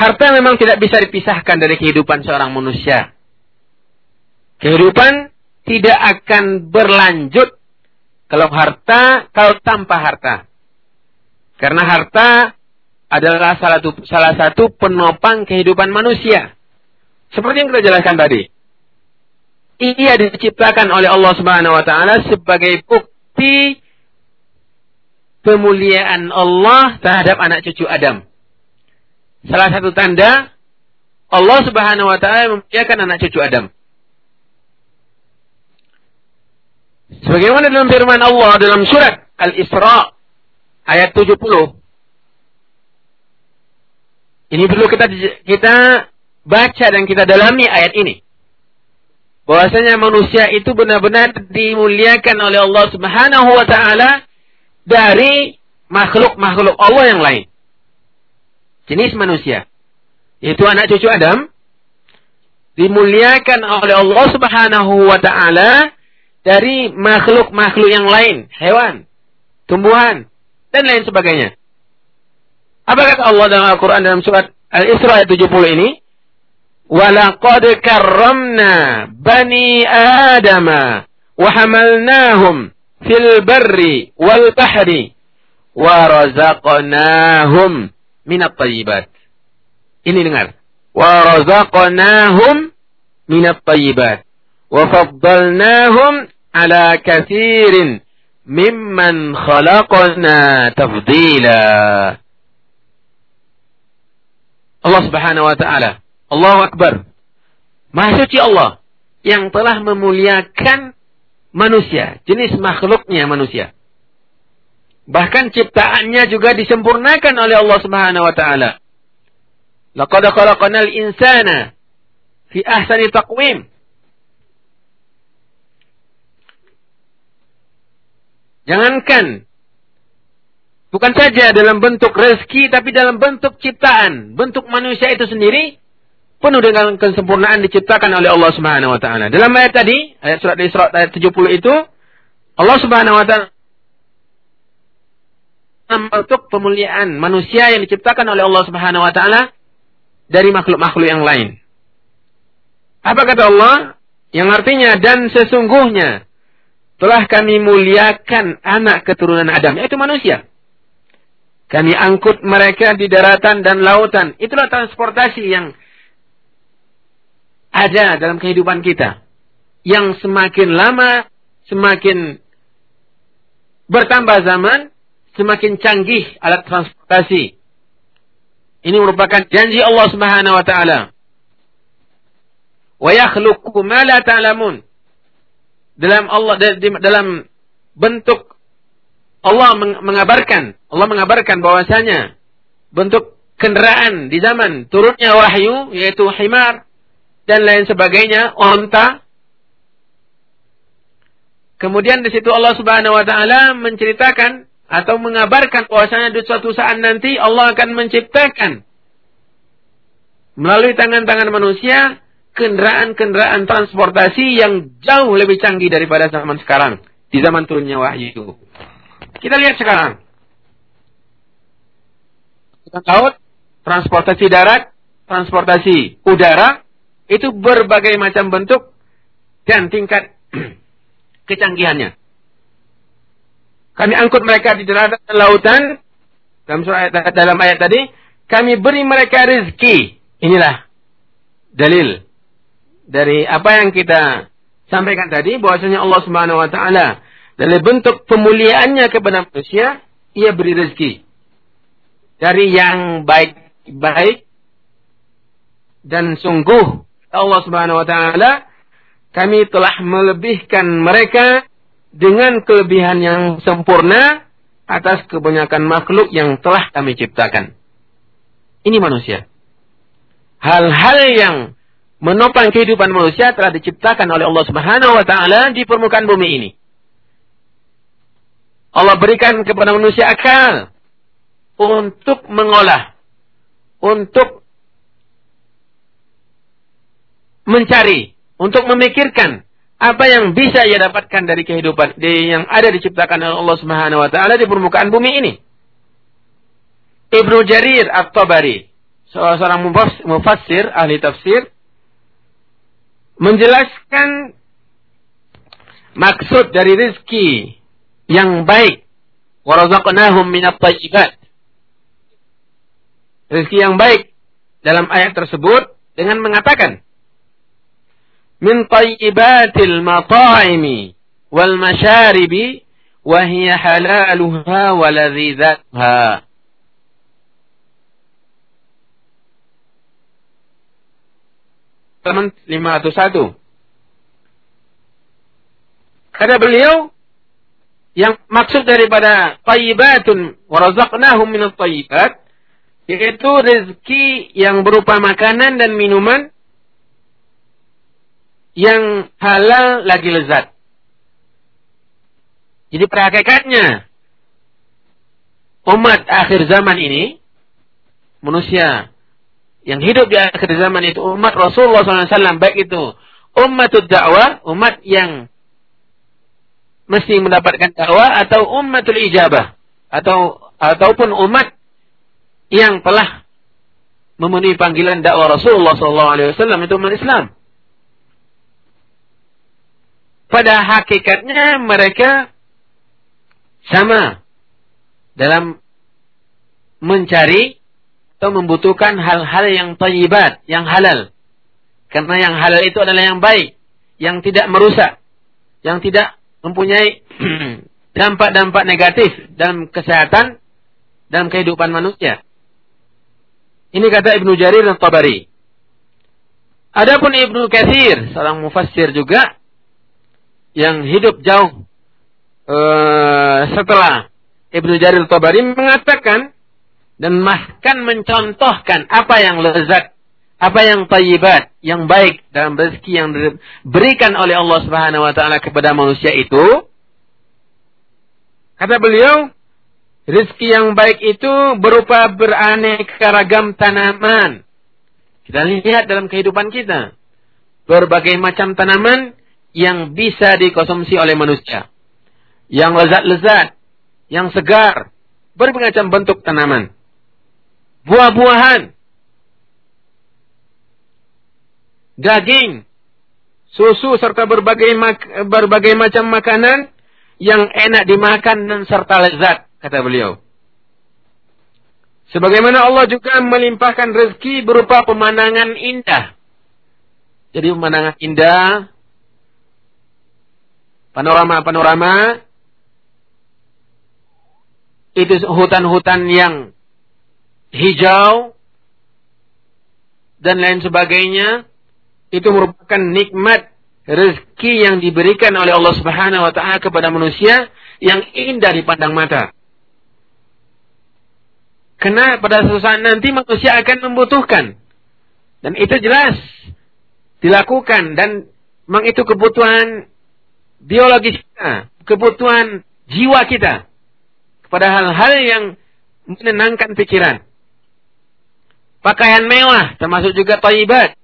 harta memang tidak bisa dipisahkan dari kehidupan seorang manusia. Kehidupan tidak akan berlanjut kalau harta, kalau tanpa harta. Karena harta adalah salah satu, salah satu penopang kehidupan manusia. Seperti yang kita jelaskan tadi. Ia diciptakan oleh Allah Subhanahu wa taala sebagai bukti pemuliaan Allah terhadap anak cucu Adam. Salah satu tanda Allah Subhanahu wa taala memuliakan anak cucu Adam. Sebagaimana dalam firman Allah dalam surat Al-Isra ayat 70. Ini perlu kita kita baca dan kita dalami ayat ini. Bahwasanya manusia itu benar-benar dimuliakan oleh Allah Subhanahu wa taala dari makhluk-makhluk Allah yang lain jenis manusia, yaitu anak cucu Adam, dimuliakan oleh Allah Subhanahu wa taala dari makhluk-makhluk yang lain, hewan, tumbuhan dan lain sebagainya. Apa kata Allah dalam Al-Qur'an dalam surat Al-Isra ayat 70 ini? Walaqad karramna bani Adam wa hamalnahum fil barri wal bahri wa razaqnahum minat tayyibat. Ini dengar. Wa razaqnahum minat tayyibat. Wa faddalnahum ala kathirin mimman khalaqna tafdila. Allah subhanahu wa ta'ala. Allahu Akbar. Maha Allah yang telah memuliakan manusia, jenis makhluknya manusia. Bahkan ciptaannya juga disempurnakan oleh Allah Subhanahu wa taala. Laqad khalaqnal insana fi ahsani taqwim. Jangankan bukan saja dalam bentuk rezeki tapi dalam bentuk ciptaan, bentuk manusia itu sendiri penuh dengan kesempurnaan diciptakan oleh Allah Subhanahu wa taala. Dalam ayat tadi, ayat surat Isra ayat 70 itu Allah Subhanahu wa taala bentuk pemuliaan manusia yang diciptakan oleh Allah Subhanahu wa taala dari makhluk-makhluk yang lain. Apa kata Allah? Yang artinya dan sesungguhnya telah kami muliakan anak keturunan Adam, yaitu manusia. Kami angkut mereka di daratan dan lautan. Itulah transportasi yang ada dalam kehidupan kita. Yang semakin lama, semakin bertambah zaman, semakin canggih alat transportasi. Ini merupakan janji Allah Subhanahu wa taala. Wa yakhluqu ma la ta'lamun dalam Allah dalam bentuk Allah mengabarkan Allah mengabarkan bahwasanya bentuk kendaraan di zaman turunnya wahyu yaitu himar dan lain sebagainya onta kemudian di situ Allah Subhanahu wa taala menceritakan atau mengabarkan bahwasanya di suatu saat nanti Allah akan menciptakan melalui tangan-tangan manusia kendaraan-kendaraan transportasi yang jauh lebih canggih daripada zaman sekarang. Di zaman turunnya wahyu. Kita lihat sekarang. Kita laut, transportasi darat, transportasi udara, itu berbagai macam bentuk dan tingkat [clears throat] kecanggihannya. Kami angkut mereka di daratan dan lautan. Dalam, surat, dalam ayat tadi, kami beri mereka rezeki. Inilah dalil dari apa yang kita sampaikan tadi bahwasanya Allah Subhanahu wa taala dari bentuk pemuliaannya kepada manusia, ia beri rezeki. Dari yang baik-baik dan sungguh Allah Subhanahu wa taala kami telah melebihkan mereka dengan kelebihan yang sempurna atas kebanyakan makhluk yang telah kami ciptakan. Ini manusia. Hal-hal yang menopang kehidupan manusia telah diciptakan oleh Allah Subhanahu wa taala di permukaan bumi ini. Allah berikan kepada manusia akal untuk mengolah, untuk mencari, untuk memikirkan apa yang bisa ia dapatkan dari kehidupan yang ada diciptakan oleh Allah Subhanahu wa taala di permukaan bumi ini. Ibnu Jarir At-Tabari, seorang mufassir, ahli tafsir, menjelaskan maksud dari rezeki yang baik. Warazaqnahum minat tayyibat. Rezeki yang baik dalam ayat tersebut dengan mengatakan min wal masyaribi wa hiya halaluha wa ladzatuha. Teman 501. Kata beliau, yang maksud daripada tayyibatun warazaqnahum minat tayyibat yaitu rezeki yang berupa makanan dan minuman yang halal lagi lezat. Jadi perhakikatnya umat akhir zaman ini manusia yang hidup di akhir zaman itu umat Rasulullah SAW baik itu umat dakwah umat yang mesti mendapatkan dakwah atau ummatul ijabah atau ataupun umat yang telah memenuhi panggilan dakwah Rasulullah SAW itu umat Islam. Pada hakikatnya mereka sama dalam mencari atau membutuhkan hal-hal yang tayyibat, yang halal. Karena yang halal itu adalah yang baik, yang tidak merusak, yang tidak mempunyai [clears throat] dampak-dampak negatif dalam kesehatan dalam kehidupan manusia. Ini kata Ibnu Jarir dan Tabari. Adapun Ibnu Katsir, seorang mufassir juga yang hidup jauh uh, setelah Ibnu Jarir Tabari mengatakan dan bahkan mencontohkan apa yang lezat apa yang tayyibat, yang baik dalam rezeki yang diberikan oleh Allah Subhanahu wa taala kepada manusia itu kata beliau rezeki yang baik itu berupa beraneka ragam tanaman. Kita lihat dalam kehidupan kita berbagai macam tanaman yang bisa dikonsumsi oleh manusia. Yang lezat-lezat, yang segar, berbagai bentuk tanaman. Buah-buahan, daging, susu serta berbagai berbagai macam makanan yang enak dimakan dan serta lezat, kata beliau. Sebagaimana Allah juga melimpahkan rezeki berupa pemandangan indah. Jadi pemandangan indah, panorama-panorama, itu hutan-hutan yang hijau, dan lain sebagainya, itu merupakan nikmat rezeki yang diberikan oleh Allah Subhanahu wa taala kepada manusia yang indah dipandang mata. Karena pada suatu saat nanti manusia akan membutuhkan. Dan itu jelas dilakukan dan memang itu kebutuhan biologis kita, kebutuhan jiwa kita kepada hal-hal yang menenangkan pikiran. Pakaian mewah termasuk juga taibat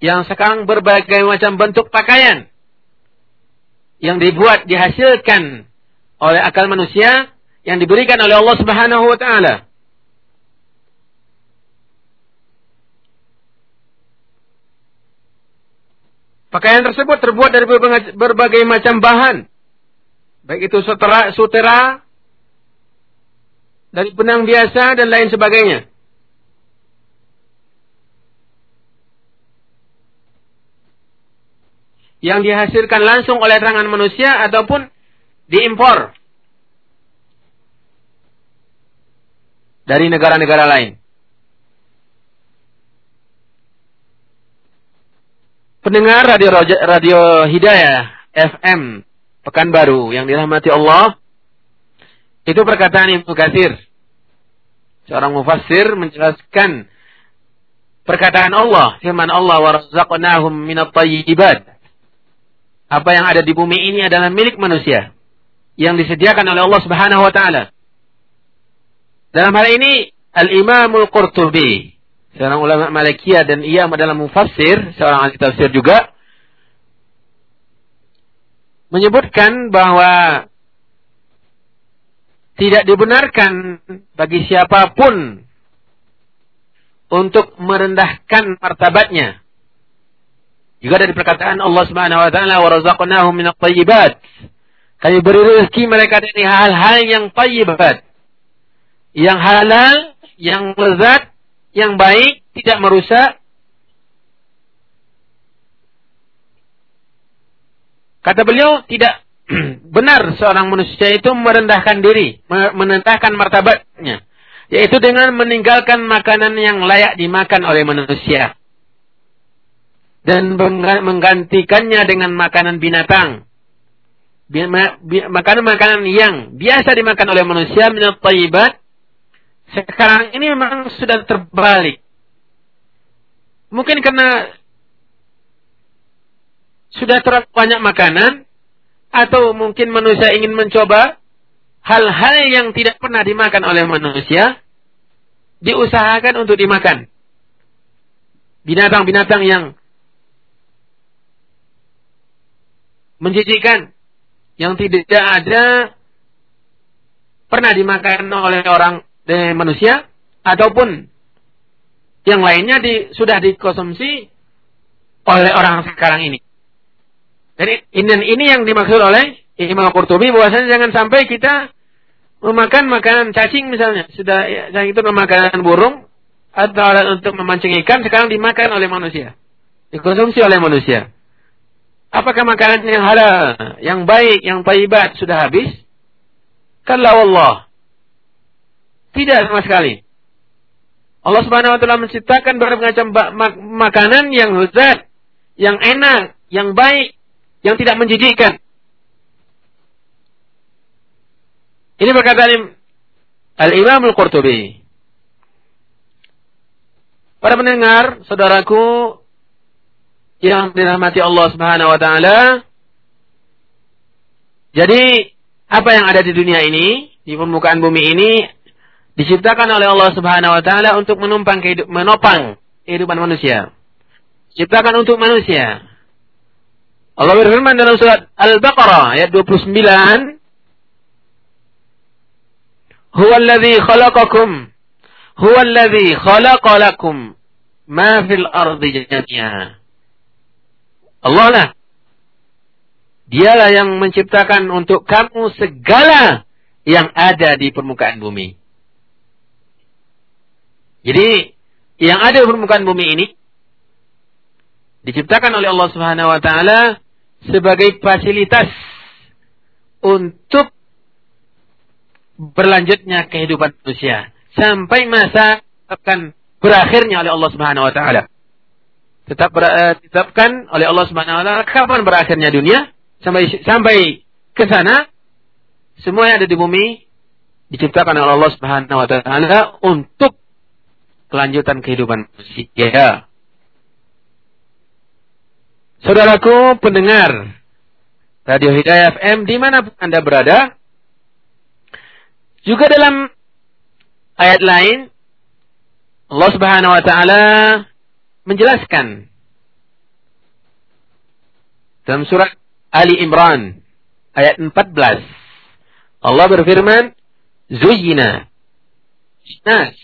yang sekarang berbagai macam bentuk pakaian yang dibuat dihasilkan oleh akal manusia yang diberikan oleh Allah Subhanahu wa taala. Pakaian tersebut terbuat dari berbagai macam bahan. Baik itu sutera, sutera dari benang biasa dan lain sebagainya. yang dihasilkan langsung oleh tangan manusia ataupun diimpor dari negara-negara lain. Pendengar radio radio Hidayah FM Pekanbaru yang dirahmati Allah itu perkataan Ibnu Katsir. Seorang mufassir menjelaskan perkataan Allah, firman Allah wa razaqnahum minat thayyibat. Apa yang ada di bumi ini adalah milik manusia yang disediakan oleh Allah Subhanahu wa taala. Dalam hal ini Al-Imamul Qurtubi seorang ulama Malikiyah dan ia adalah mufassir, seorang ahli tafsir juga, menyebutkan bahwa tidak dibenarkan bagi siapa pun untuk merendahkan martabatnya. Juga dari perkataan Allah Subhanahu wa taala wa razaqnahum minat thayyibat. Kami beri rezeki mereka dari hal-hal yang thayyibat. Yang halal, yang lezat, yang baik, tidak merusak. Kata beliau, tidak [clears throat] benar seorang manusia itu merendahkan diri, menentahkan martabatnya. Yaitu dengan meninggalkan makanan yang layak dimakan oleh manusia. Dan menggantikannya dengan makanan binatang. Makanan-makanan yang biasa dimakan oleh manusia minat tayyibat sekarang ini memang sudah terbalik. Mungkin karena sudah terlalu banyak makanan, atau mungkin manusia ingin mencoba hal-hal yang tidak pernah dimakan oleh manusia, diusahakan untuk dimakan. Binatang-binatang yang menjijikan, yang tidak ada pernah dimakan oleh orang dari manusia ataupun yang lainnya di, sudah dikonsumsi oleh orang sekarang ini. Jadi ini, ini yang dimaksud oleh Imam Qurtubi bahwasanya jangan sampai kita memakan makanan cacing misalnya. Sudah yang itu memakan burung atau untuk memancing ikan sekarang dimakan oleh manusia. Dikonsumsi oleh manusia. Apakah makanan yang halal, yang baik, yang taibat sudah habis? Kalau Allah tidak sama sekali. Allah Subhanahu wa taala menciptakan berbagai macam makanan yang lezat, yang enak, yang baik, yang tidak menjijikkan. Ini perkataan Al-Imam Al-Qurtubi. Para pendengar, saudaraku yang dirahmati Allah Subhanahu wa taala. Jadi, apa yang ada di dunia ini, di permukaan bumi ini diciptakan oleh Allah Subhanahu wa taala untuk menumpang kehidup, menopang kehidupan manusia. Diciptakan untuk manusia. Allah berfirman dalam surat Al-Baqarah ayat 29, "Huwa alladhi khalaqakum huwa alladhi khalaqa lakum ma fil ardi jami'a." Allah lah Dialah yang menciptakan untuk kamu segala yang ada di permukaan bumi. Jadi yang ada di permukaan bumi ini diciptakan oleh Allah Subhanahu wa taala sebagai fasilitas untuk berlanjutnya kehidupan manusia sampai masa akan berakhirnya oleh Allah Subhanahu wa taala. Tetap uh, ditetapkan oleh Allah Subhanahu wa taala kapan berakhirnya dunia sampai sampai ke sana semua yang ada di bumi diciptakan oleh Allah Subhanahu wa taala untuk kelanjutan kehidupan manusia. Saudaraku pendengar Radio Hidayah FM di mana pun Anda berada, juga dalam ayat lain Allah Subhanahu wa taala menjelaskan dalam surat Ali Imran ayat 14 Allah berfirman Zuyina nas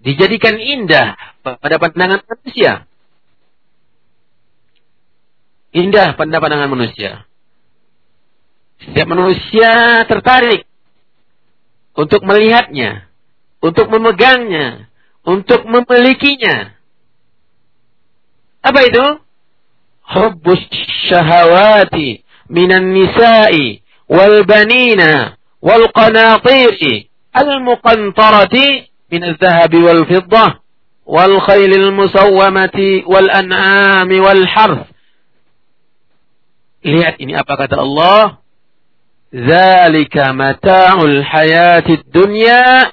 dijadikan indah pada pandangan manusia. Indah pada pandangan manusia. Setiap manusia tertarik untuk melihatnya, untuk memegangnya, untuk memilikinya. Apa itu? hubbus syahawati minan nisa'i wal banina wal qanatiri al muqantarati min al-dhahabi wal fiddah wal khailil musawwamati wal an'ami wal harth Lihat ini apa kata Allah. Zalika mata'ul hayatid dunya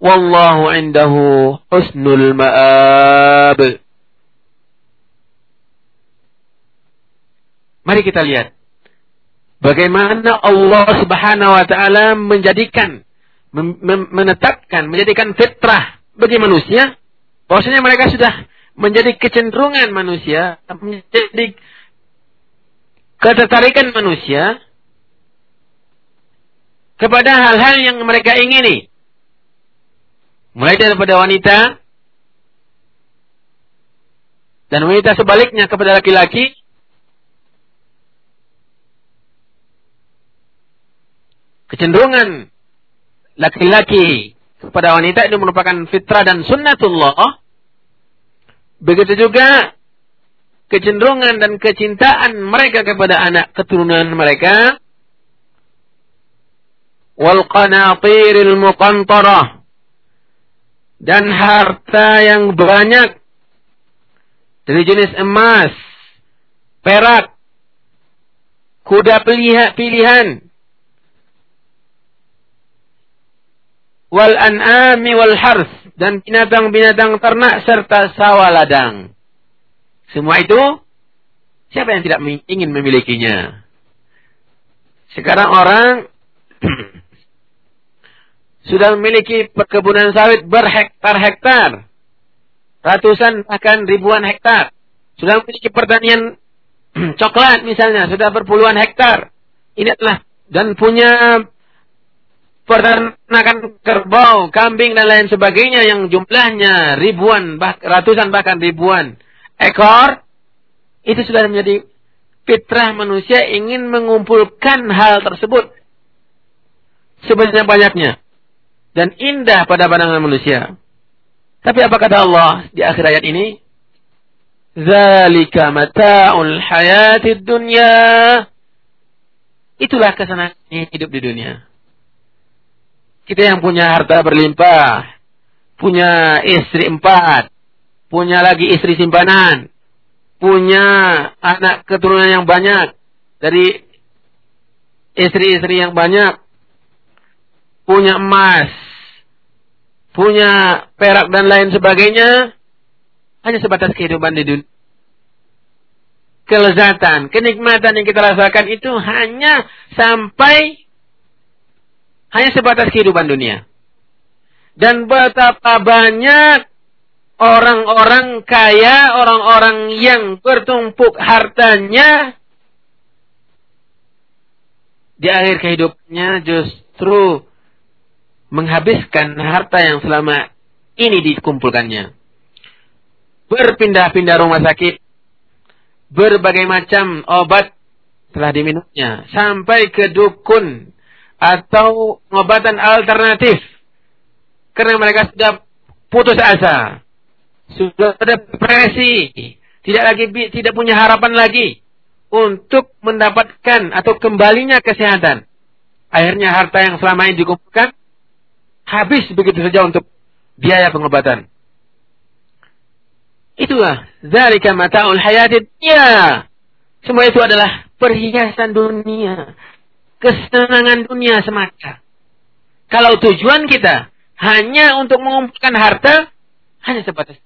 wallahu indahu husnul ma'ab. Mari kita lihat bagaimana Allah Subhanahu wa taala menjadikan menetapkan menjadikan fitrah bagi manusia bahwasanya mereka sudah menjadi kecenderungan manusia menjadi ketertarikan manusia kepada hal-hal yang mereka ingini. Mulai daripada wanita dan wanita sebaliknya kepada laki-laki kecenderungan laki-laki kepada wanita itu merupakan fitrah dan sunnatullah. Begitu juga kecenderungan dan kecintaan mereka kepada anak keturunan mereka. Wal qanatiril muqantarah. Dan harta yang banyak. Dari jenis emas, perak, kuda pilihan, wal an'ami wal hars dan binatang-binatang ternak serta sawah ladang. Semua itu siapa yang tidak ingin memilikinya? Sekarang orang [clears throat] sudah memiliki perkebunan sawit berhektar-hektar. Ratusan bahkan ribuan hektar. Sudah memiliki pertanian [clears throat] coklat misalnya, sudah berpuluhan hektar. Ini adalah dan punya peternakan kerbau, kambing dan lain sebagainya yang jumlahnya ribuan, bah, ratusan bahkan ribuan ekor, itu sudah menjadi fitrah manusia ingin mengumpulkan hal tersebut sebanyak-banyaknya dan indah pada pandangan manusia. Tapi apa kata Allah di akhir ayat ini? Zalika mata'ul hayatid dunya. Itulah kesenangan hidup di dunia. Kita yang punya harta berlimpah, punya istri empat, punya lagi istri simpanan, punya anak keturunan yang banyak dari istri-istri yang banyak, punya emas, punya perak dan lain sebagainya, hanya sebatas kehidupan di dunia. Kelezatan, kenikmatan yang kita rasakan itu hanya sampai hanya sebatas kehidupan dunia. Dan betapa banyak orang-orang kaya, orang-orang yang bertumpuk hartanya di akhir kehidupannya justru menghabiskan harta yang selama ini dikumpulkannya. Berpindah-pindah rumah sakit, berbagai macam obat telah diminumnya, sampai ke dukun atau pengobatan alternatif. Karena mereka sudah putus asa sudah depresi, tidak lagi tidak punya harapan lagi untuk mendapatkan atau kembalinya kesehatan. Akhirnya harta yang selama ini dikumpulkan habis begitu saja untuk biaya pengobatan. Itulah zalika mataul hayatid ya. Semua itu adalah perhiasan dunia, kesenangan dunia semata. Kalau tujuan kita hanya untuk mengumpulkan harta, hanya sebatas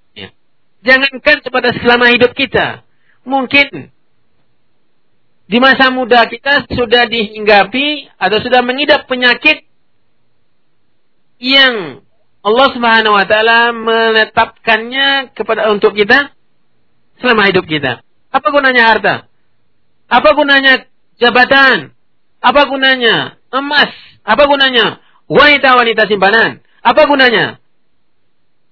Jangankan kepada selama hidup kita. Mungkin di masa muda kita sudah dihinggapi atau sudah mengidap penyakit yang Allah Subhanahu wa taala menetapkannya kepada untuk kita selama hidup kita. Apa gunanya harta? Apa gunanya jabatan? Apa gunanya emas? Apa gunanya wanita-wanita simpanan? Apa gunanya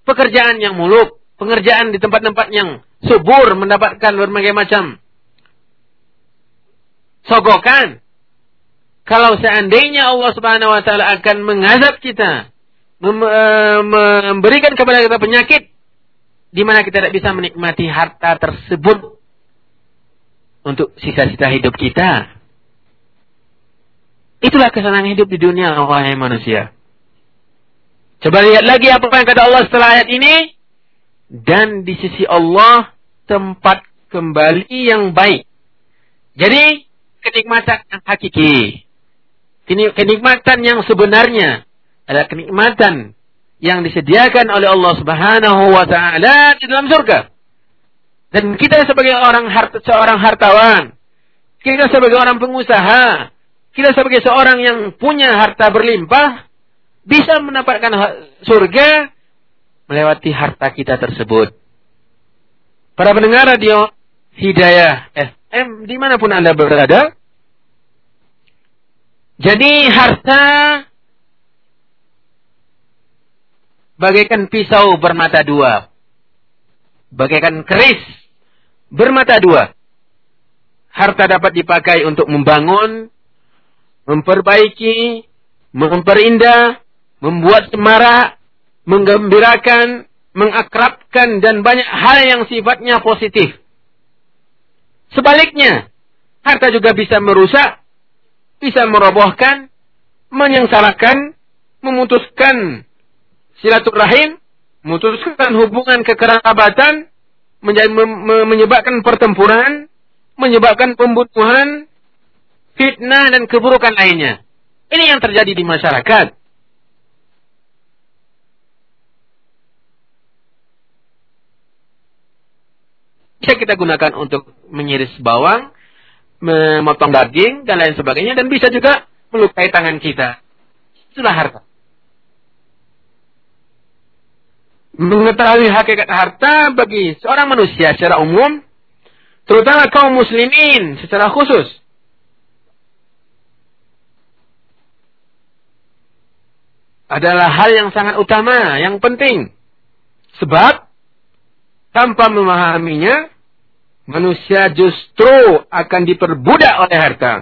pekerjaan yang muluk? pengerjaan di tempat-tempat yang subur mendapatkan berbagai macam sogokan. Kalau seandainya Allah Subhanahu wa taala akan mengazab kita, eh, memberikan kepada kita penyakit di mana kita tidak bisa menikmati harta tersebut. untuk sisa-sisa hidup kita. Itulah kesenangan hidup di dunia, wahai manusia. Coba lihat lagi apa yang kata Allah setelah ayat ini. Dan di sisi Allah tempat kembali yang baik. Jadi kenikmatan yang hakiki. Kenikmatan yang sebenarnya adalah kenikmatan yang disediakan oleh Allah Subhanahu wa taala di dalam surga. Dan kita sebagai orang harta, seorang hartawan, kita sebagai orang pengusaha, kita sebagai seorang yang punya harta berlimpah, bisa mendapatkan surga melewati harta kita tersebut. Para pendengar radio Hidayah FM di mana pun Anda berada. Jadi harta bagaikan pisau bermata dua. Bagaikan keris bermata dua. Harta dapat dipakai untuk membangun, memperbaiki, memperindah, membuat semarak, menggembirakan, mengakrabkan dan banyak hal yang sifatnya positif. Sebaliknya, harta juga bisa merusak, bisa merobohkan, menyengsarakan, memutuskan silaturahim, memutuskan hubungan kekerabatan, menyebabkan pertempuran, menyebabkan pembunuhan, fitnah dan keburukan lainnya. Ini yang terjadi di masyarakat. bisa kita gunakan untuk menyiris bawang, memotong daging, dan lain sebagainya. Dan bisa juga melukai tangan kita. Itulah harta. Mengetahui hakikat harta bagi seorang manusia secara umum, terutama kaum muslimin secara khusus. Adalah hal yang sangat utama, yang penting. Sebab, tanpa memahaminya, manusia justru akan diperbudak oleh harta.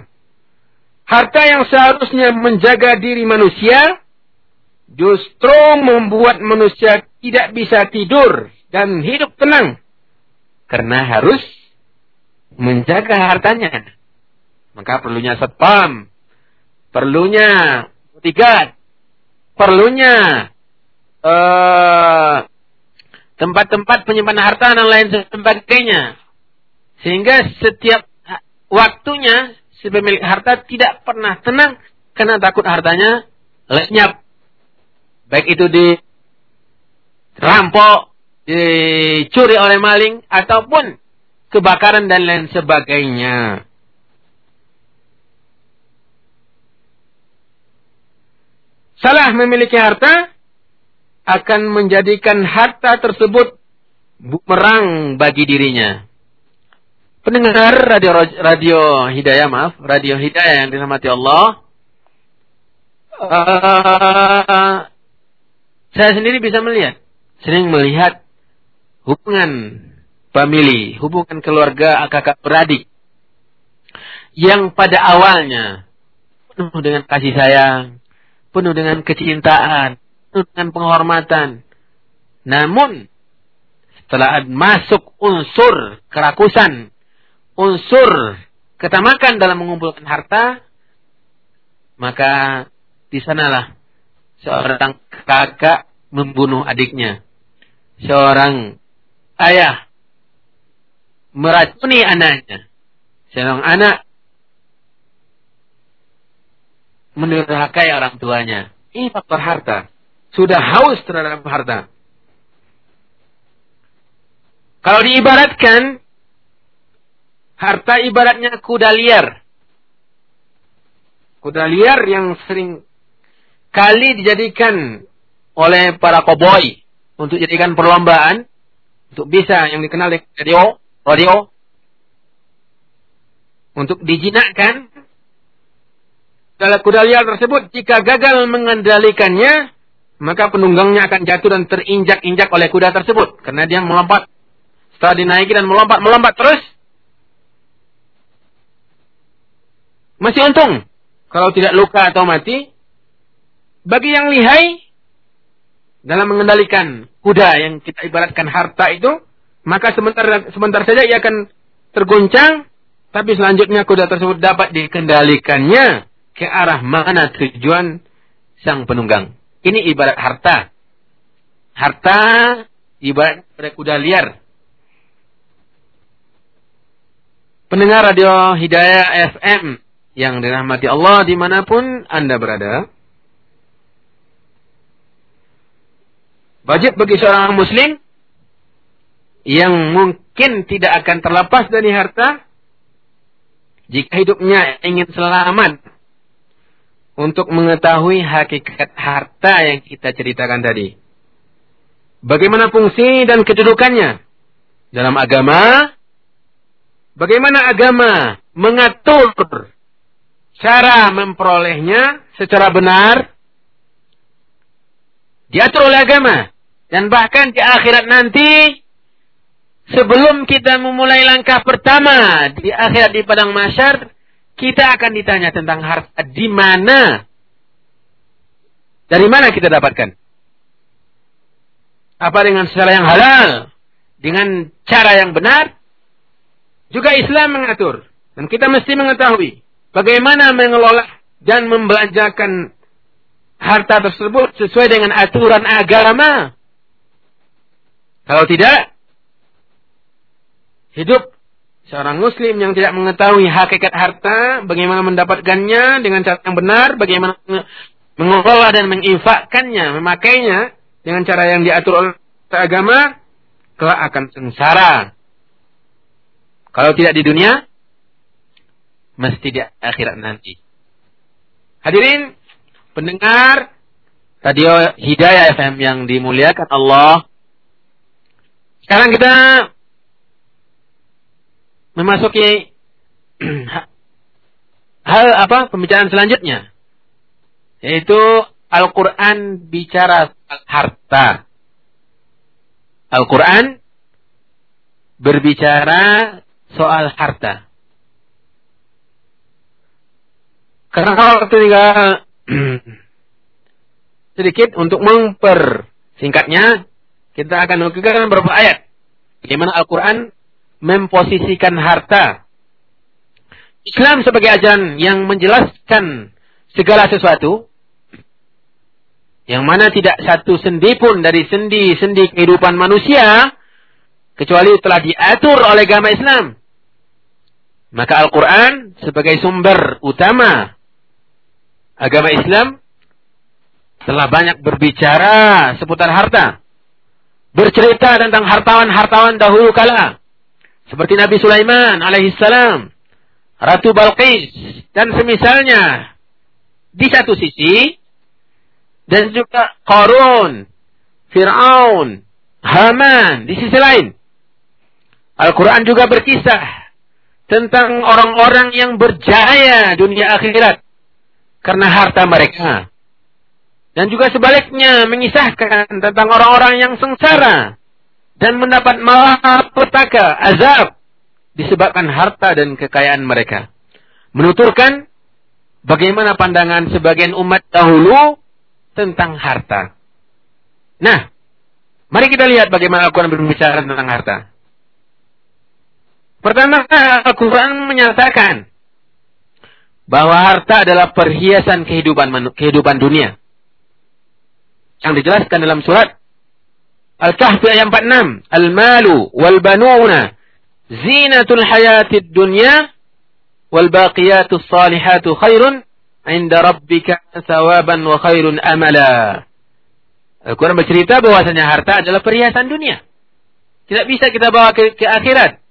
Harta yang seharusnya menjaga diri manusia, justru membuat manusia tidak bisa tidur dan hidup tenang. Karena harus menjaga hartanya. Maka perlunya satpam, perlunya bodyguard, perlunya uh, tempat-tempat penyimpanan harta dan lain sebagainya. Sehingga setiap waktunya si pemilik harta tidak pernah tenang karena takut hartanya lenyap. Baik itu di rampok, dicuri oleh maling, ataupun kebakaran dan lain sebagainya. Salah memiliki harta akan menjadikan harta tersebut bumerang bagi dirinya. Pendengar radio radio Hidayah maaf, radio Hidayah yang dirahmati Allah. Uh, saya sendiri bisa melihat, sering melihat hubungan family, hubungan keluarga kakak beradik yang pada awalnya penuh dengan kasih sayang, penuh dengan kecintaan, penuh dengan penghormatan. Namun setelah masuk unsur kerakusan, unsur ketamakan dalam mengumpulkan harta, maka di sanalah seorang kakak membunuh adiknya. Seorang ayah meracuni anaknya. Seorang anak menurhakai orang tuanya. Ini faktor harta. Sudah haus terhadap harta. Kalau diibaratkan Harta ibaratnya kuda liar. Kuda liar yang sering kali dijadikan oleh para koboi untuk jadikan perlombaan untuk bisa yang dikenal dengan radio, radio untuk dijinakkan kuda liar tersebut jika gagal mengendalikannya maka penunggangnya akan jatuh dan terinjak-injak oleh kuda tersebut karena dia melompat setelah dinaiki dan melompat melompat terus Masih untung. Kalau tidak luka atau mati. Bagi yang lihai. Dalam mengendalikan kuda yang kita ibaratkan harta itu. Maka sebentar sebentar saja ia akan tergoncang. Tapi selanjutnya kuda tersebut dapat dikendalikannya ke arah mana tujuan sang penunggang. Ini ibarat harta. Harta ibarat kuda liar. Pendengar radio Hidayah FM yang dirahmati Allah di mana pun Anda berada. Budget bagi seorang muslim yang mungkin tidak akan terlepas dari harta jika hidupnya ingin selamat untuk mengetahui hakikat harta yang kita ceritakan tadi. Bagaimana fungsi dan kedudukannya dalam agama? Bagaimana agama mengatur cara memperolehnya secara benar? Diatur oleh agama. Dan bahkan di akhirat nanti sebelum kita memulai langkah pertama di akhirat di padang masyar, kita akan ditanya tentang harta di mana, dari mana kita dapatkan. Apa dengan secara yang halal, dengan cara yang benar, juga Islam mengatur. Dan kita mesti mengetahui bagaimana mengelola dan membelanjakan harta tersebut sesuai dengan aturan agama. Kalau tidak, hidup seorang muslim yang tidak mengetahui hakikat harta, bagaimana mendapatkannya dengan cara yang benar, bagaimana mengelola dan menginfakkannya, memakainya dengan cara yang diatur oleh agama, kelak akan sengsara. Kalau tidak di dunia, mesti di akhirat nanti. Hadirin, pendengar radio Hidayah FM yang dimuliakan Allah. Sekarang kita memasuki [clears throat] hal apa pembicaraan selanjutnya yaitu Al-Qur'an bicara harta. Al-Qur'an berbicara soal harta. Karena kalau tinggal [clears throat] sedikit untuk mempersingkatnya, kita akan menukilkan beberapa ayat. Bagaimana Al-Quran memposisikan harta. Islam sebagai ajaran yang menjelaskan segala sesuatu yang mana tidak satu sendi pun dari sendi-sendi kehidupan manusia kecuali telah diatur oleh agama Islam. Maka Al-Quran sebagai sumber utama agama Islam telah banyak berbicara seputar harta. Bercerita tentang hartawan-hartawan dahulu kala. Seperti Nabi Sulaiman alaihissalam, Ratu Balqis dan semisalnya di satu sisi dan juga Qarun, Fir'aun, Haman di sisi lain. Al-Quran juga berkisah tentang orang-orang yang berjaya dunia akhirat karena harta mereka. Dan juga sebaliknya mengisahkan tentang orang-orang yang sengsara dan mendapat malapetaka, azab disebabkan harta dan kekayaan mereka. Menuturkan bagaimana pandangan sebagian umat dahulu tentang harta. Nah, mari kita lihat bagaimana Al-Quran berbicara tentang harta. Pertama, Al-Quran menyatakan bahwa harta adalah perhiasan kehidupan kehidupan dunia. Yang dijelaskan dalam surat Al-Kahfi ayat 46. Al-malu wal banuna zinatul hayatid dunya wal baqiyatus salihatu khairun inda rabbika thawaban wa khairun amala. Al-Quran bercerita bahwasanya harta adalah perhiasan dunia. Tidak bisa kita bawa ke, ke akhirat.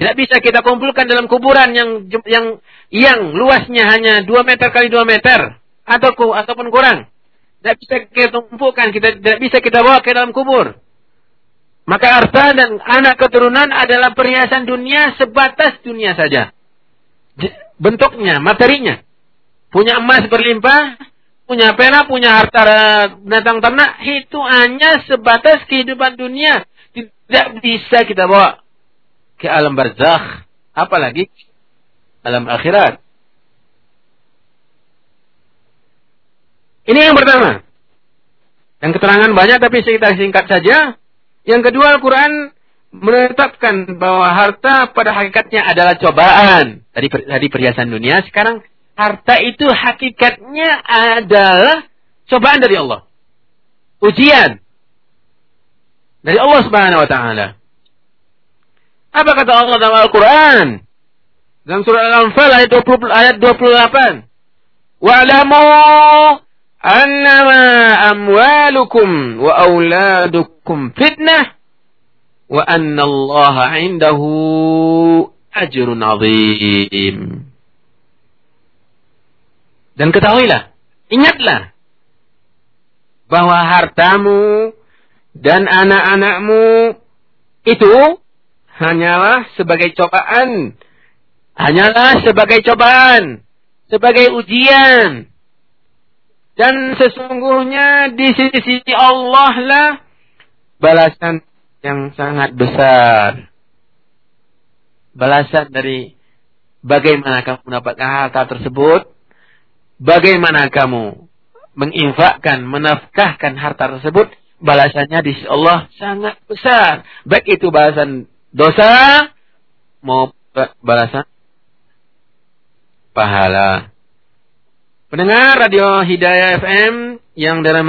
Tidak bisa kita kumpulkan dalam kuburan yang yang yang luasnya hanya 2 meter kali 2 meter atau ataupun kurang. Tidak bisa kita tumpukan, kita tidak bisa kita bawa ke dalam kubur. Maka harta dan anak keturunan adalah perhiasan dunia sebatas dunia saja. Bentuknya, materinya. Punya emas berlimpah, punya pena, punya harta binatang ternak, itu hanya sebatas kehidupan dunia. Tidak bisa kita bawa ke alam barzakh, apalagi alam akhirat. Ini yang pertama. Yang keterangan banyak tapi kita singkat saja. Yang kedua Al-Quran menetapkan bahwa harta pada hakikatnya adalah cobaan. Tadi tadi perhiasan dunia, sekarang harta itu hakikatnya adalah cobaan dari Allah. Ujian dari Allah Subhanahu wa taala. Apa kata Allah dalam Al-Qur'an? Dalam surah Al-Anfal ayat 20 ayat 28. Wa'lamu annama amwalukum wa auladukum fitnah wa anna Allah 'indahu ajrun 'azim. Dan ketahuilah, ingatlah bahwa hartamu dan anak-anakmu itu hanyalah sebagai cobaan. Hanyalah sebagai cobaan, sebagai ujian. Dan sesungguhnya di sisi Allah lah balasan yang sangat besar. Balasan dari bagaimana kamu mendapatkan harta tersebut, bagaimana kamu menginfakkan, menafkahkan harta tersebut, balasannya di sisi Allah sangat besar. Baik itu balasan dosa mau balasan pahala. Pendengar Radio Hidayah FM yang dalam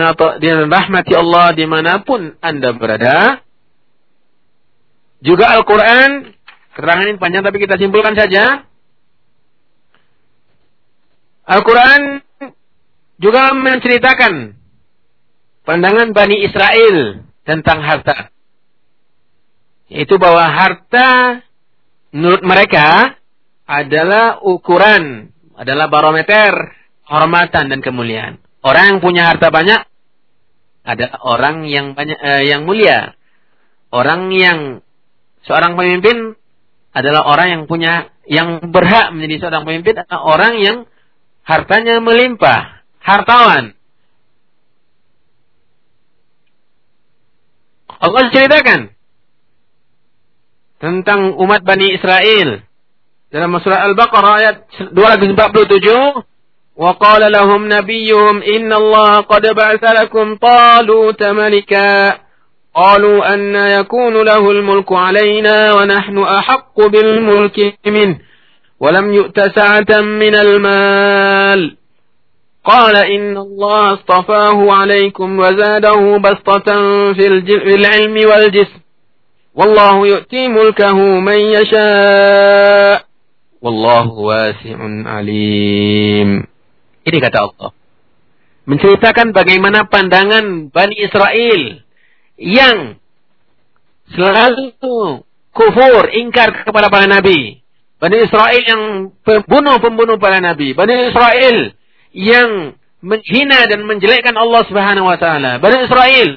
rahmati Allah di mana pun Anda berada. Juga Al-Quran, keterangan ini panjang tapi kita simpulkan saja. Al-Quran juga menceritakan pandangan Bani Israel tentang harta. Yaitu bahwa harta menurut mereka adalah ukuran, adalah barometer hormatan dan kemuliaan. Orang yang punya harta banyak ada orang yang banyak eh, yang mulia. Orang yang seorang pemimpin adalah orang yang punya yang berhak menjadi seorang pemimpin adalah orang yang hartanya melimpah, hartawan. Allah ceritakan tentang umat Bani Israel dalam surah Al-Baqarah ayat 247 وقال لهم نبيهم إن الله قد بعث لكم طالوت ملكا. قالوا أن يكون له الملك علينا ونحن أحق بالملك منه. ولم يؤت سعة من المال. قال إن الله اصطفاه عليكم وزاده بسطة في العلم والجسم. والله يؤتي ملكه من يشاء. والله واسع عليم. Ini kata Allah. Menceritakan bagaimana pandangan Bani Israel yang selalu kufur, ingkar kepada para nabi. Bani Israel yang pembunuh-pembunuh para nabi. Bani Israel yang menghina dan menjelekkan Allah Subhanahu wa taala. Bani Israel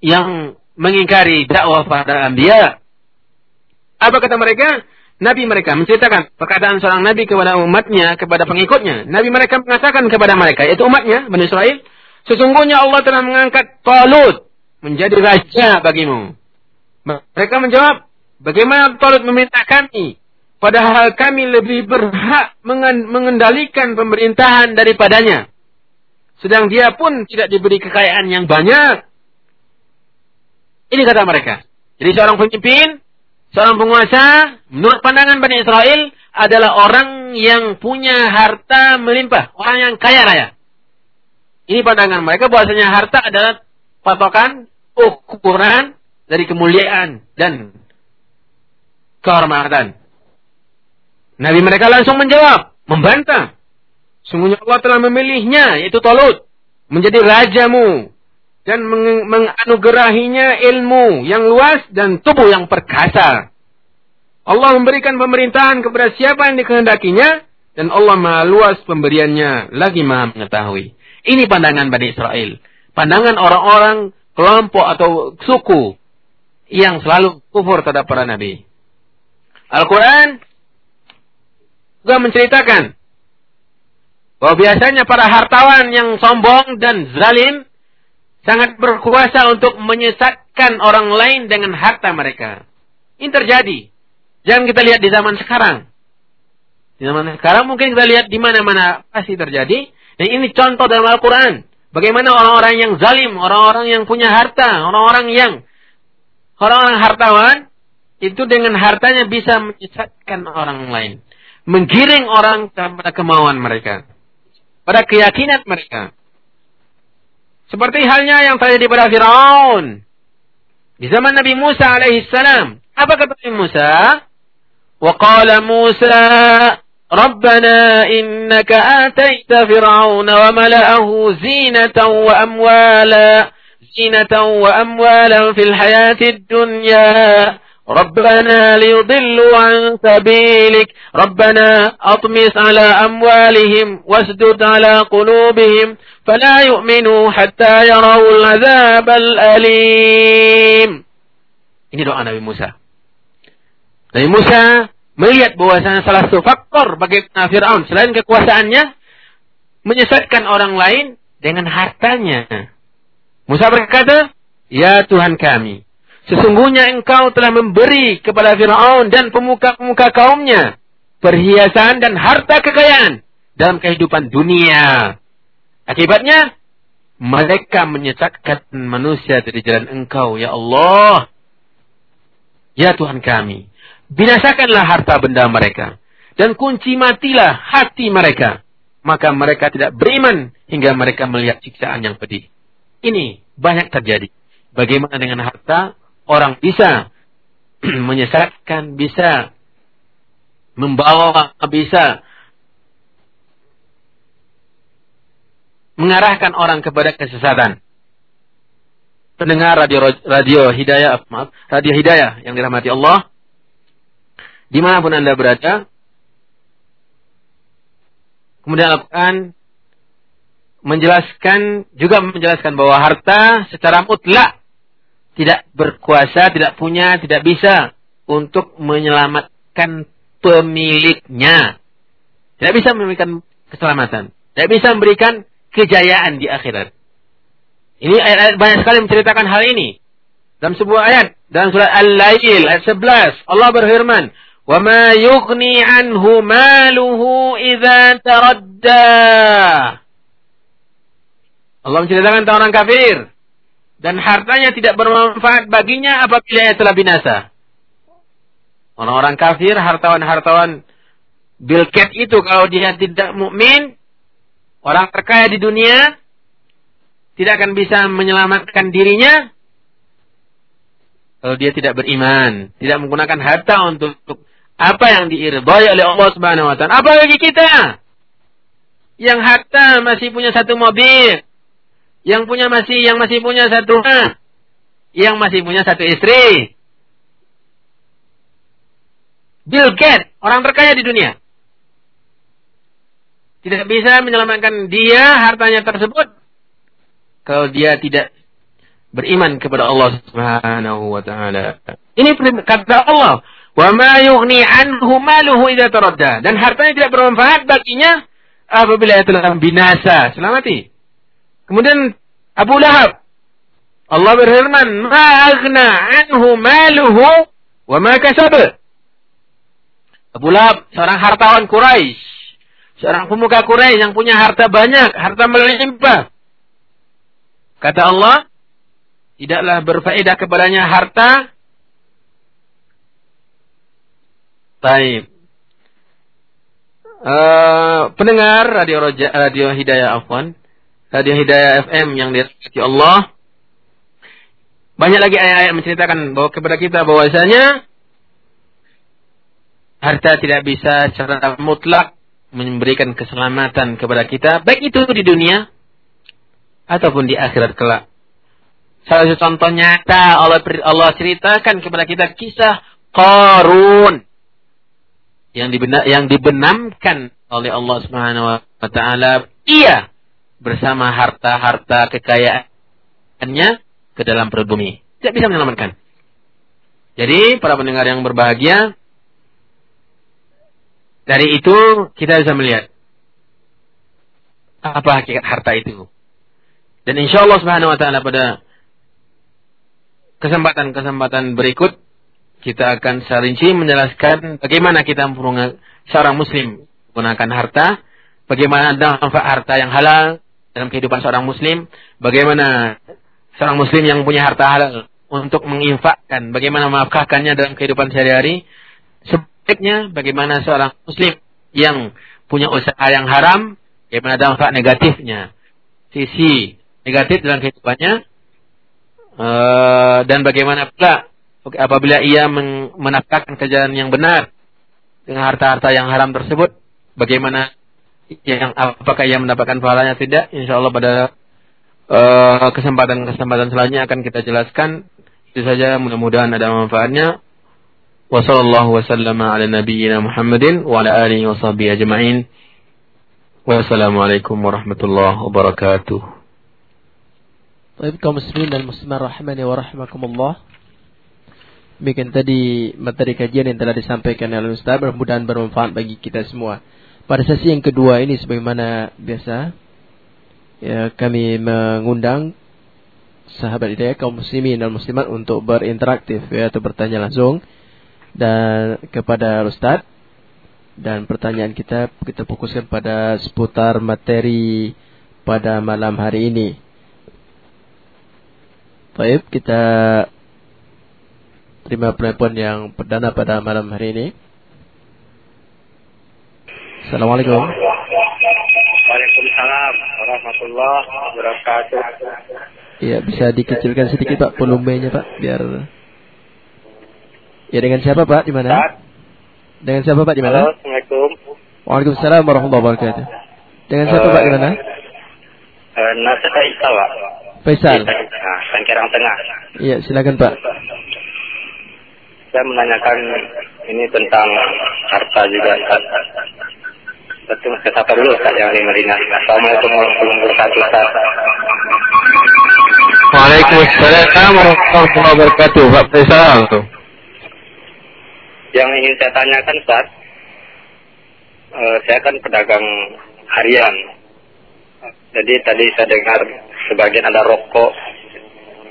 yang mengingkari dakwah para anbiya. Apa kata mereka? Nabi mereka menceritakan perkataan seorang nabi kepada umatnya, kepada pengikutnya. Nabi mereka mengatakan kepada mereka, yaitu umatnya, Bani Israel, sesungguhnya Allah telah mengangkat Talut menjadi raja bagimu. Mereka menjawab, Bagaimana Talut meminta kami? Padahal kami lebih berhak mengendalikan pemerintahan daripadanya. Sedang dia pun tidak diberi kekayaan yang banyak. Ini kata mereka. Jadi seorang pemimpin, seorang penguasa, menurut pandangan Bani Israel, adalah orang yang punya harta melimpah. Orang yang kaya raya. Ini pandangan mereka bahwasanya harta adalah patokan ukuran dari kemuliaan dan kehormatan. Nabi mereka langsung menjawab, membantah. Sungguhnya Allah telah memilihnya, yaitu Talut, menjadi rajamu dan meng menganugerahinya ilmu yang luas dan tubuh yang perkasa. Allah memberikan pemerintahan kepada siapa yang dikehendakinya dan Allah maha luas pemberiannya lagi maha mengetahui. Ini pandangan Bani Israel. Pandangan orang-orang kelompok atau suku yang selalu kufur terhadap para nabi. Al-Quran juga menceritakan bahwa biasanya para hartawan yang sombong dan zalim sangat berkuasa untuk menyesatkan orang lain dengan harta mereka. Ini terjadi. Jangan kita lihat di zaman sekarang. Di zaman sekarang mungkin kita lihat di mana-mana pasti terjadi. Dan ini contoh dalam Al-Quran. Bagaimana orang-orang yang zalim, orang-orang yang punya harta, orang-orang yang orang-orang hartawan itu dengan hartanya bisa menyesatkan orang lain, menggiring orang kepada kemauan mereka, pada keyakinan mereka. Seperti halnya yang terjadi pada Firaun di zaman Nabi Musa alaihissalam. Apa kata Nabi Musa? وقال موسى ربنا إنك آتيت فرعون وملأه زينة وأموالا زينة وأموالا في الحياة الدنيا ربنا ليضلوا عن سبيلك ربنا أطمس على أموالهم واسدد على قلوبهم فلا يؤمنوا حتى يروا العذاب الأليم Ini doa Nabi Musa. Nabi Musa melihat bahwasanya salah satu faktor bagi Fir'aun selain kekuasaannya menyesatkan orang lain dengan hartanya. Musa berkata, "Ya Tuhan kami, sesungguhnya Engkau telah memberi kepada Firaun dan pemuka-pemuka kaumnya perhiasan dan harta kekayaan dalam kehidupan dunia. Akibatnya mereka menyesatkan manusia dari jalan Engkau, ya Allah. Ya Tuhan kami, binasakanlah harta benda mereka dan kunci matilah hati mereka maka mereka tidak beriman hingga mereka melihat siksaan yang pedih ini banyak terjadi bagaimana dengan harta orang bisa [clears throat] menyesatkan bisa membawa bisa mengarahkan orang kepada kesesatan. Pendengar radio radio hidayah maaf radio hidayah yang dirahmati Allah di mana pun Anda berada, kemudian lakukan menjelaskan juga menjelaskan bahwa harta secara mutlak tidak berkuasa, tidak punya, tidak bisa untuk menyelamatkan pemiliknya. Tidak bisa memberikan keselamatan. Tidak bisa memberikan kejayaan di akhirat. Ini ayat-ayat banyak sekali menceritakan hal ini. Dalam sebuah ayat. Dalam surat Al-Lail ayat 11. Allah berfirman. وما يغني عنه ماله إذا تردى Allah menceritakan tentang orang kafir dan hartanya tidak bermanfaat baginya apabila ia telah binasa. Orang-orang kafir, hartawan-hartawan Gates itu kalau dia tidak mukmin, orang terkaya di dunia tidak akan bisa menyelamatkan dirinya kalau dia tidak beriman, tidak menggunakan harta untuk, untuk apa yang diirdai oleh Allah Subhanahu wa taala. Apa bagi kita? Yang harta masih punya satu mobil, yang punya masih yang masih punya satu rumah, yang masih punya satu istri. Bill Gates, orang terkaya di dunia. Tidak bisa menyelamatkan dia hartanya tersebut kalau dia tidak beriman kepada Allah Subhanahu wa taala. Ini kata Allah, Wa ma yughni anhu maluhu idza taradda. Dan hartanya tidak bermanfaat baginya apabila ia telah binasa. Selamati. Kemudian Abu Lahab. Allah berfirman, "Ma aghna anhu maluhu wa ma kasab." Abu Lahab seorang hartawan Quraisy, seorang pemuka Quraisy yang punya harta banyak, harta melimpah. Kata Allah, tidaklah berfaedah kepadanya harta Baik. Uh, pendengar radio Roja, radio Hidayah Afwan, radio Hidayah FM yang dirahmati Allah. Banyak lagi ayat-ayat menceritakan bahwa kepada kita bahwasanya harta tidak bisa secara mutlak memberikan keselamatan kepada kita, baik itu di dunia ataupun di akhirat kelak. Salah satu contoh nyata Allah Allah ceritakan kepada kita kisah Qarun yang dibenamkan oleh Allah Subhanahu wa taala ia bersama harta-harta kekayaannya ke dalam perut bumi. Tidak bisa menyelamatkan. Jadi para pendengar yang berbahagia dari itu kita bisa melihat apa hakikat harta itu. Dan insya Allah Subhanahu wa taala pada kesempatan-kesempatan berikut kita akan serinci menjelaskan bagaimana kita seorang muslim menggunakan harta, bagaimana dampak harta yang halal dalam kehidupan seorang muslim, bagaimana seorang muslim yang punya harta halal untuk menginfakkan, bagaimana menafkahkannya dalam kehidupan sehari-hari. Sebaliknya, bagaimana seorang muslim yang punya usaha yang haram, bagaimana dampak negatifnya, sisi negatif dalam kehidupannya, uh, dan bagaimana pula apabila ia menafkahkan kerjaan yang benar dengan harta-harta yang haram tersebut, bagaimana yang apakah ia mendapatkan pahalanya tidak? Insya Allah pada eh, kesempatan-kesempatan uh, selanjutnya akan kita jelaskan. Itu saja mudah-mudahan ada manfaatnya. Wassallallahu wasallam ala Muhammadin wa ala alihi wa sahbihi ajma'in. Wassalamualaikum warahmatullahi wabarakatuh. Baik kaum muslimin dan muslimat rahimani wa rahimakumullah. Demikian tadi materi kajian yang telah disampaikan oleh Ustaz mudah-mudahan bermanfaat bagi kita semua. Pada sesi yang kedua ini sebagaimana biasa ya kami mengundang sahabat hidayah kaum muslimin dan muslimat untuk berinteraktif ya atau bertanya langsung dan kepada Ustaz dan pertanyaan kita kita fokuskan pada seputar materi pada malam hari ini. Baik, kita terima penelpon yang perdana pada malam hari ini. Assalamualaikum. Waalaikumsalam warahmatullahi wabarakatuh. Iya, bisa dikecilkan sedikit Pak volumenya Pak, biar Ya dengan siapa Pak? Di mana? Dengan siapa Pak? Di mana? Assalamualaikum. Waalaikumsalam warahmatullahi wabarakatuh. Dengan siapa Pak? Di mana? Uh, Nasir Faisal Pak. Faisal. Nah, Tengah. Iya, silakan Pak. Saya menanyakan ini tentang harta juga. Betul, sapa dulu Ustaz yang di Medina. Assalamualaikum warahmatullahi wabarakatuh. Waalaikumsalam warahmatullahi wabarakatuh. Pak Faisal. Yang ingin saya tanyakan Ustaz, uh, saya kan pedagang harian. Jadi tadi saya dengar sebagian ada rokok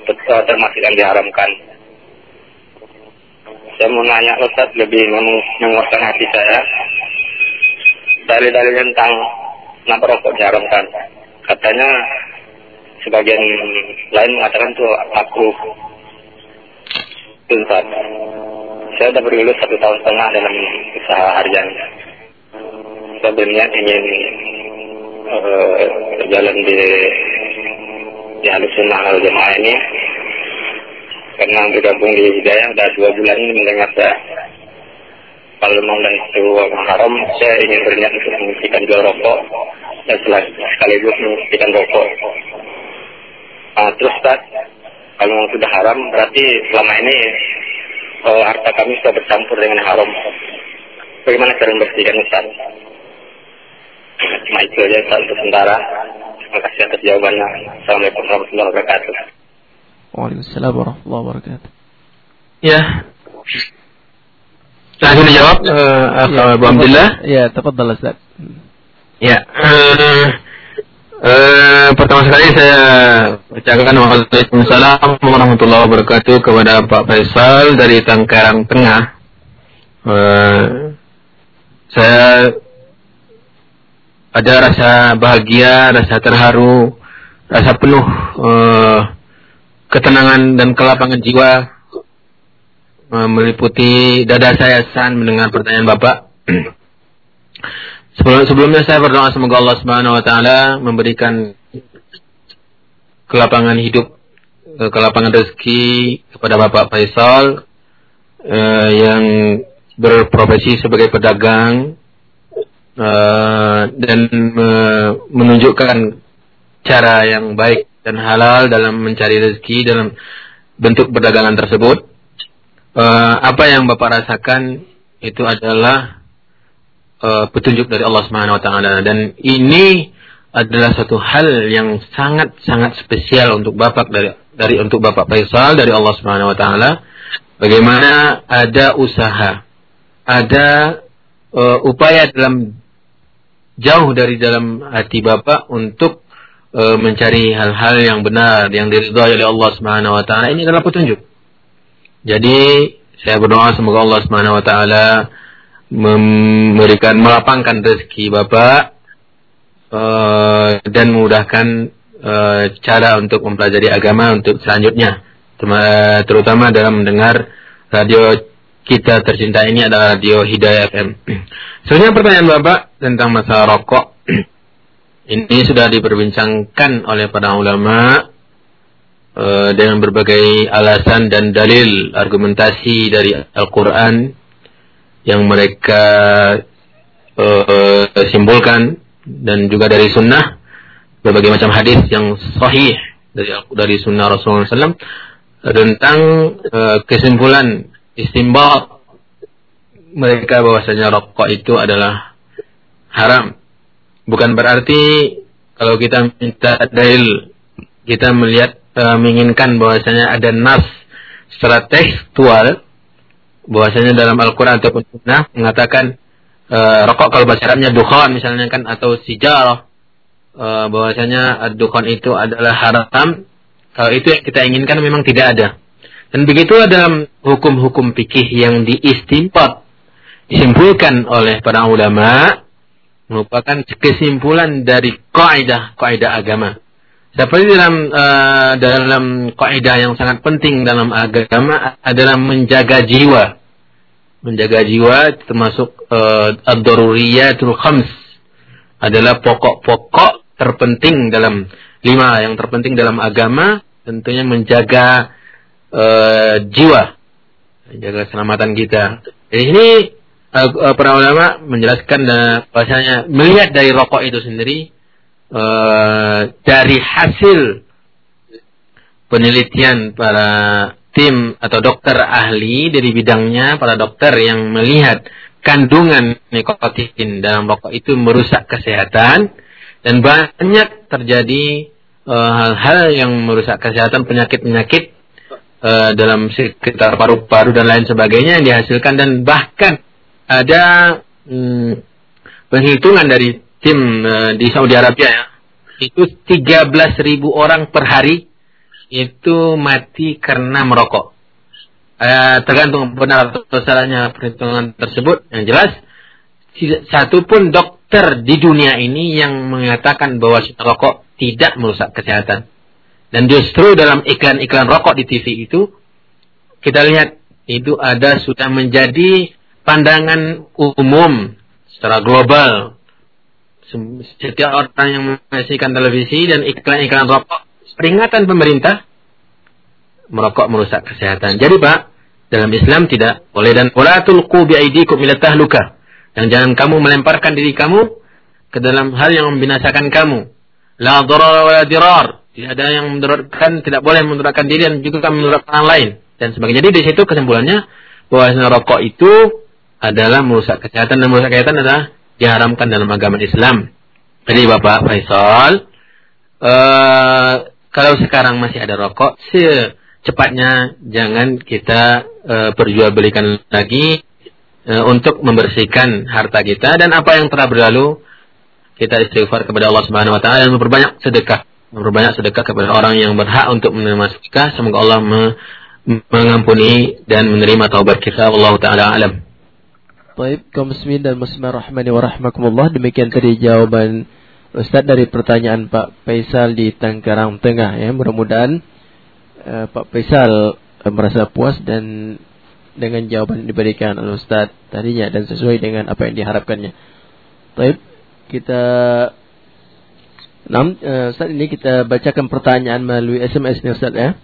betul termasuk yang diharamkan. Saya mau nanya Ustaz lebih menguatkan hati saya dalil-dalil tentang rokok diharamkan. Katanya sebagian lain mengatakan itu aku Ustaz. Saya sudah berlulus satu tahun setengah dalam usaha harian. Saya berniat ingin uh, berjalan di di halus jemaah ini karena bergabung di Hidayah sudah dua bulan ini mendengar saya kalau memang dan itu haram, saya ingin berniat untuk menghentikan jual rokok dan sekaligus menghentikan rokok. Nah, terus Ustaz, kalau memang sudah haram, berarti selama ini oh, harta kami sudah bercampur dengan haram. Bagaimana cara membersihkan Ustaz? Cuma itu aja Ustaz untuk sementara. Terima kasih atas jawabannya. Assalamualaikum warahmatullahi wabarakatuh. Waalaikumsalam warahmatullahi wabarakatuh. Ya, Langsung dijawab uh, ya, Abu Abdullah. Ya, tafadhal Ustaz. Ya. Uh, uh, pertama sekali saya ucapkan Waalaikumsalam warahmatullahi wabarakatuh kepada Pak Faisal dari Tangkarang Tengah. Uh, saya ada rasa bahagia, rasa terharu, rasa penuh uh, ketenangan dan kelapangan jiwa meliputi dada saya san mendengar pertanyaan Bapak. [clears throat] Sebelum, sebelumnya saya berdoa semoga Allah Subhanahu wa taala memberikan kelapangan hidup, eh, kelapangan rezeki kepada Bapak Faisal eh, yang berprofesi sebagai pedagang eh, dan eh, menunjukkan cara yang baik dan halal dalam mencari rezeki dalam bentuk perdagangan tersebut uh, apa yang Bapak rasakan itu adalah uh, petunjuk dari Allah Subhanahu wa taala. Dan ini adalah satu hal yang sangat sangat spesial untuk Bapak dari dari untuk Bapak Faisal dari Allah Subhanahu wa taala. Bagaimana ada usaha ada uh, upaya dalam jauh dari dalam hati Bapak untuk mencari hal-hal yang benar yang diridhai oleh Allah Subhanahu wa taala. Ini adalah petunjuk jadi saya berdoa semoga Allah Subhanahu wa taala memberikan melapangkan rezeki Bapak uh, dan memudahkan uh, cara untuk mempelajari agama untuk selanjutnya. Terutama dalam mendengar radio kita tercinta ini adalah radio Hidayah FM. [clears throat] Sebenarnya pertanyaan Bapak tentang masalah rokok. [clears throat] Ini sudah diperbincangkan oleh para ulama dengan berbagai alasan dan dalil argumentasi dari Al-Quran yang mereka uh, simbolkan dan juga dari sunnah berbagai macam hadis yang sahih dari dari sunnah Rasulullah SAW tentang uh, kesimpulan istimbal mereka bahwasanya rokok itu adalah haram. Bukan berarti kalau kita minta dalil kita melihat uh, menginginkan bahwasanya ada nas secara tekstual bahwasanya dalam Al-Qur'an ataupun sunnah mengatakan uh, rokok kalau bahasa Arabnya dukhan misalnya kan atau sijarah uh, bahwasanya dukhan itu adalah haram kalau itu yang kita inginkan memang tidak ada. Dan begitu dalam hukum-hukum fikih yang diistimbat, disimpulkan oleh para ulama, merupakan kesimpulan dari kaidah kaidah agama. Seperti dalam uh, dalam kaidah yang sangat penting dalam agama adalah menjaga jiwa. Menjaga jiwa termasuk uh, ad-daruriyatul khams adalah pokok-pokok terpenting dalam lima yang terpenting dalam agama tentunya menjaga uh, jiwa, menjaga keselamatan kita. Jadi ini uh, para ulama menjelaskan bahasanya melihat dari rokok itu sendiri uh, dari hasil penelitian para tim atau dokter ahli dari bidangnya, para dokter yang melihat kandungan nikotin dalam rokok itu merusak kesehatan dan banyak terjadi Eh, hal-hal uh, yang merusak kesehatan penyakit-penyakit uh, dalam sekitar paru-paru dan lain sebagainya yang dihasilkan dan bahkan ada hmm, penghitungan dari tim uh, di Saudi Arabia ya itu 13.000 orang per hari itu mati karena merokok. Uh, tergantung benar atau salahnya perhitungan tersebut yang jelas satu pun dokter di dunia ini yang mengatakan bahwa rokok tidak merusak kesehatan. Dan justru dalam iklan-iklan rokok di TV itu, kita lihat itu ada sudah menjadi pandangan umum secara global. Setiap orang yang menyaksikan televisi dan iklan-iklan rokok, peringatan pemerintah, merokok merusak kesehatan. Jadi Pak, dalam Islam tidak boleh dan wala tulqu biaidikum ila tahluka. Dan jangan kamu melemparkan diri kamu ke dalam hal yang membinasakan kamu. La darar wa dirar. Tidak ada yang mendaratkan, tidak boleh mendaratkan diri dan juga mendaratkan orang lain dan sebagainya. Jadi di situ kesimpulannya bahwa rokok itu adalah merusak kesehatan dan merusak kesehatan adalah diharamkan dalam agama Islam. Jadi Bapak Faisal, uh, kalau sekarang masih ada rokok, secepatnya jangan kita uh, perjualbelikan lagi uh, untuk membersihkan harta kita dan apa yang telah berlalu kita istighfar kepada Allah Subhanahu wa taala dan memperbanyak sedekah, memperbanyak sedekah kepada orang yang berhak untuk menerima sedekah. Semoga Allah me mengampuni dan menerima taubat kita. Allah taala alam. Baik, kaum muslimin dan muslimah rahmani wa rahmakumullah. Demikian tadi jawaban Ustaz dari pertanyaan Pak Faisal di Tangkarang Tengah ya. Mudah-mudahan uh, Pak Faisal uh, merasa puas dan dengan jawaban yang diberikan oleh Ustaz tadinya dan sesuai dengan apa yang diharapkannya. Baik, kita Nam, uh, Ustaz ini kita bacakan pertanyaan melalui SMS nih Ustaz ya.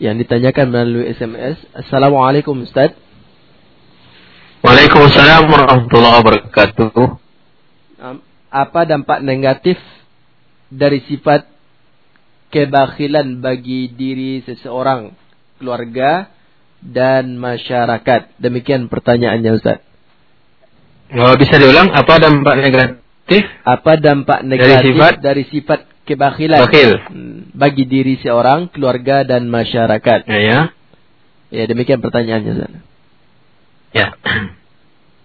Yang ditanyakan melalui SMS. Assalamualaikum Ustaz. Waalaikumsalam warahmatullahi wabarakatuh. Apa dampak negatif dari sifat kebakhilan bagi diri seseorang, keluarga, dan masyarakat? Demikian pertanyaannya Ustaz. Oh, bisa diulang apa dampak negatif? Apa dampak negatif dari sifat, dari sifat kebakhilan Bakhil. Hmm, bagi diri seorang, keluarga dan masyarakat? Ya, ya. Ya, demikian pertanyaannya. Sana. Ya.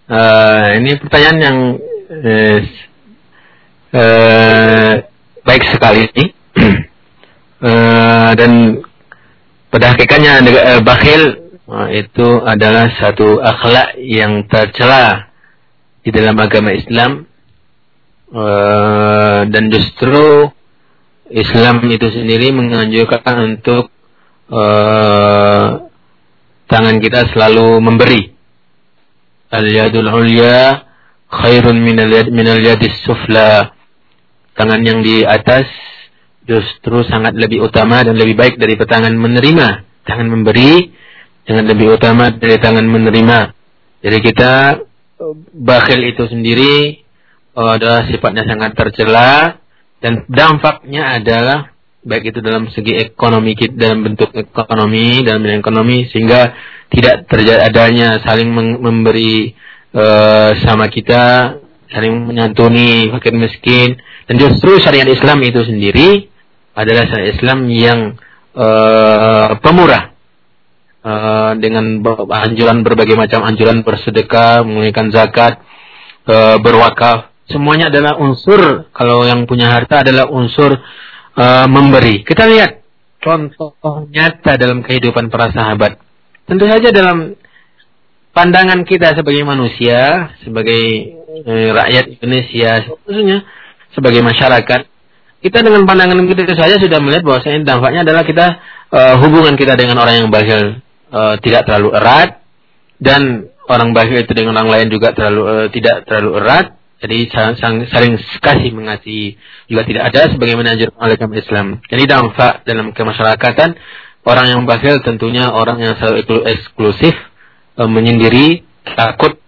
Uh, [clears throat] ini pertanyaan yang uh, uh, baik sekali ini. uh, [clears throat] dan pada hakikatnya uh, bakhil uh, itu adalah satu akhlak yang tercela di dalam agama Islam uh, dan justru Islam itu sendiri menganjurkan untuk uh, tangan kita selalu memberi. Al-yadul ulya khairun minal yad minal yadis sufla. Tangan yang di atas justru sangat lebih utama dan lebih baik dari tangan menerima. Tangan memberi sangat lebih utama dari tangan menerima. Jadi kita bakhil itu sendiri uh, adalah sifatnya sangat tercela dan dampaknya adalah baik itu dalam segi ekonomi dalam bentuk ekonomi dalam bidang ekonomi sehingga tidak terjadi adanya saling memberi uh, sama kita saling menyantuni fakir miskin dan justru syariat Islam itu sendiri adalah syariat Islam yang uh, pemurah uh, dengan anjuran berbagai macam anjuran bersedekah menunaikan zakat uh, berwakaf semuanya adalah unsur kalau yang punya harta adalah unsur uh, memberi. Kita lihat contoh nyata dalam kehidupan para sahabat. Tentu saja dalam pandangan kita sebagai manusia, sebagai uh, rakyat Indonesia, khususnya sebagai masyarakat, kita dengan pandangan kita saja sudah melihat bahwa dampaknya adalah kita uh, hubungan kita dengan orang yang bahagia uh, tidak terlalu erat dan orang bahagia itu dengan orang lain juga terlalu uh, tidak terlalu erat jadi saling, saling kasih mengasihi juga tidak ada sebagaimana anjur oleh kami Islam. Jadi dampak dalam kemasyarakatan orang yang bakhil tentunya orang yang selalu eksklusif e, menyendiri takut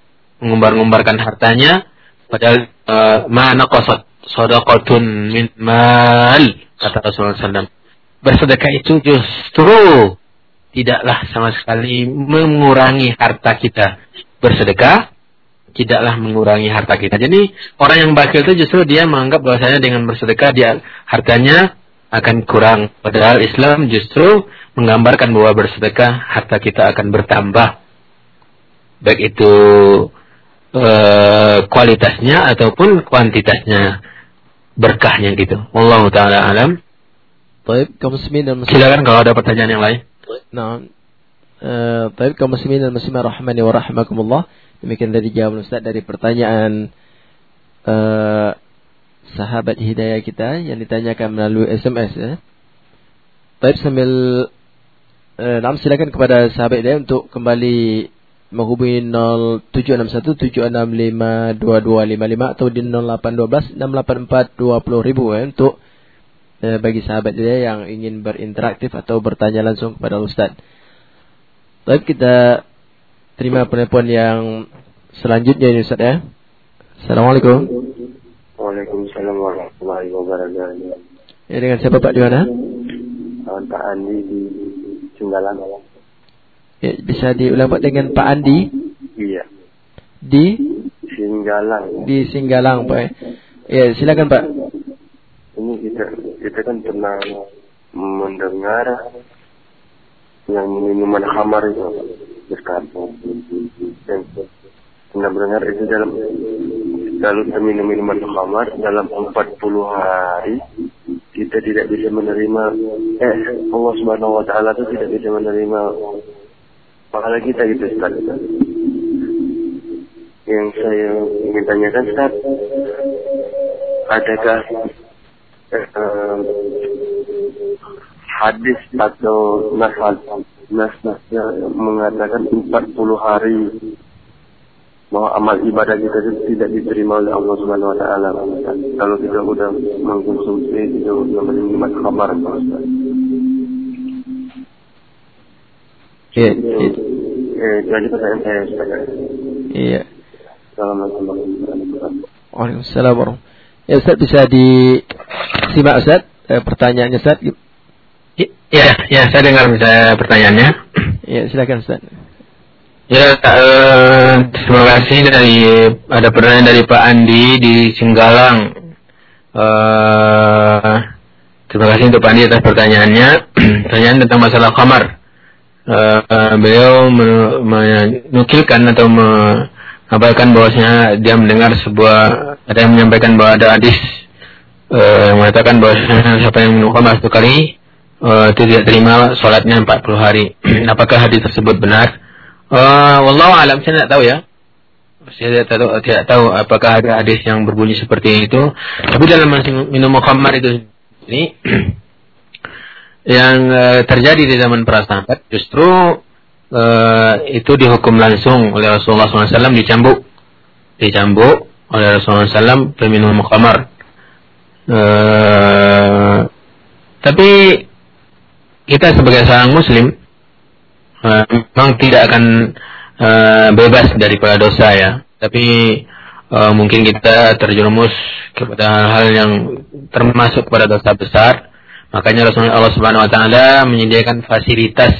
mengumbar-ngumbarkan hartanya padahal e, mana kosot sodakotun min mal kata Rasulullah SAW. Bersedekah itu justru tidaklah sama sekali mengurangi harta kita. Bersedekah tidaklah mengurangi harta kita. Jadi orang yang bakil itu justru dia menganggap bahwasanya dengan bersedekah dia hartanya akan kurang. Padahal Islam justru menggambarkan bahwa bersedekah harta kita akan bertambah. Baik itu e, kualitasnya ataupun kuantitasnya berkahnya gitu. Allah taala alam. Baik, kaum muslimin dan muslimat. Silakan kalau ada pertanyaan yang lain. Nah, uh, baik kaum muslimin dan muslimat rahimani wa rahimakumullah. Demikian dari jawaban Ustaz dari pertanyaan uh, sahabat hidayah kita yang ditanyakan melalui SMS ya. Baik sambil uh, nam silakan kepada sahabat hidayah untuk kembali menghubungi 0761765255 atau di 0812 684 ya untuk uh, bagi sahabat hidayah yang ingin berinteraktif atau bertanya langsung kepada Ustaz. Baik kita terima penelpon yang selanjutnya ini Ustaz ya. Assalamualaikum. Waalaikumsalam warahmatullahi wabarakatuh. Ya dengan siapa Pak di mana? Pak Andi di Singgalang. Ya, bisa diulang Pak dengan Pak Andi? Iya. Di Singgalang. Di Singgalang Pak. Ya, silakan Pak. Ini kita kita kan pernah mendengar yang minuman khamar itu berkata benar-benar itu dalam lalu minum minuman khamar dalam 40 hari kita tidak bisa menerima eh Allah Subhanahu wa taala itu tidak bisa menerima pahala kita gitu Ustaz. Yang saya ingin tanyakan Ustaz, adakah eh, hadis atau nas nas-nasnya mengatakan 40 hari bahwa amal ibadah kita itu tidak diterima oleh Allah Subhanahu wa taala. Kalau kita sudah mengkonsumsi itu namanya nikmat kabar Iya. Eh, jadi pertanyaan saya Iya. Assalamualaikum warahmatullahi wabarakatuh. Waalaikumsalam warahmatullahi Ya Ustaz bisa disimak Ustaz eh, pertanyaannya Ustaz. Ya, ya, saya dengar misalnya pertanyaannya. Ya, silakan Ustaz. Ya, uh, terima kasih dari ada pertanyaan dari Pak Andi di Singgalang. Uh, terima kasih untuk Pak Andi atas pertanyaannya. [clears throat] Pertanyaan tentang masalah kamar. Uh, beliau menukilkan atau mengabarkan bahwasanya dia mendengar sebuah ada yang menyampaikan bahwa ada hadis uh, yang mengatakan bahwa siapa yang minum kamar satu kali uh, tidak terima sholatnya 40 hari. [clears throat] Apakah hadis tersebut benar? Uh, Wallahu alam saya tidak tahu ya. Saya tidak tahu, tidak tahu apakah ada hadis yang berbunyi seperti itu. Tapi dalam minum khamar itu ini [clears throat] yang uh, terjadi di zaman para sahabat justru uh, itu dihukum langsung oleh Rasulullah SAW dicambuk, dicambuk oleh Rasulullah SAW peminum khamar. Uh, tapi kita sebagai seorang muslim uh, memang tidak akan uh, bebas daripada dosa ya. Tapi uh, mungkin kita terjerumus kepada hal-hal yang termasuk pada dosa besar. Makanya Rasulullah Allah Subhanahu wa taala menyediakan fasilitas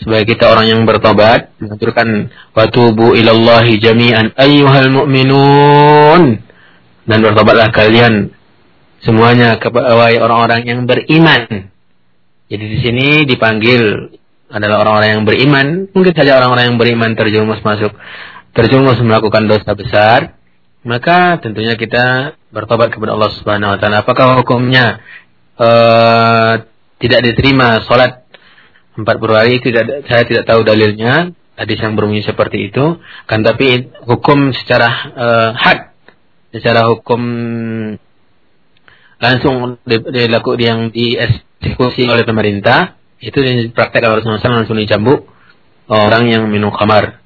sebagai kita orang yang bertobat, mengaturkan watubu ilallahi jami'an ayyuhal mu'minun dan bertobatlah kalian semuanya kepada orang-orang yang beriman. Jadi di sini dipanggil adalah orang-orang yang beriman, mungkin saja orang-orang yang beriman terjerumus masuk, terjerumus melakukan dosa besar, maka tentunya kita bertobat kepada Allah Subhanahu wa taala. Apakah hukumnya uh, tidak diterima salat 40 hari? Tidak saya tidak tahu dalilnya. Hadis yang berbunyi seperti itu. Kan tapi hukum secara uh, had secara hukum langsung dilakukan yang dieksekusi oleh pemerintah itu praktek Rasulullah SAW langsung dicambuk orang yang minum khamar.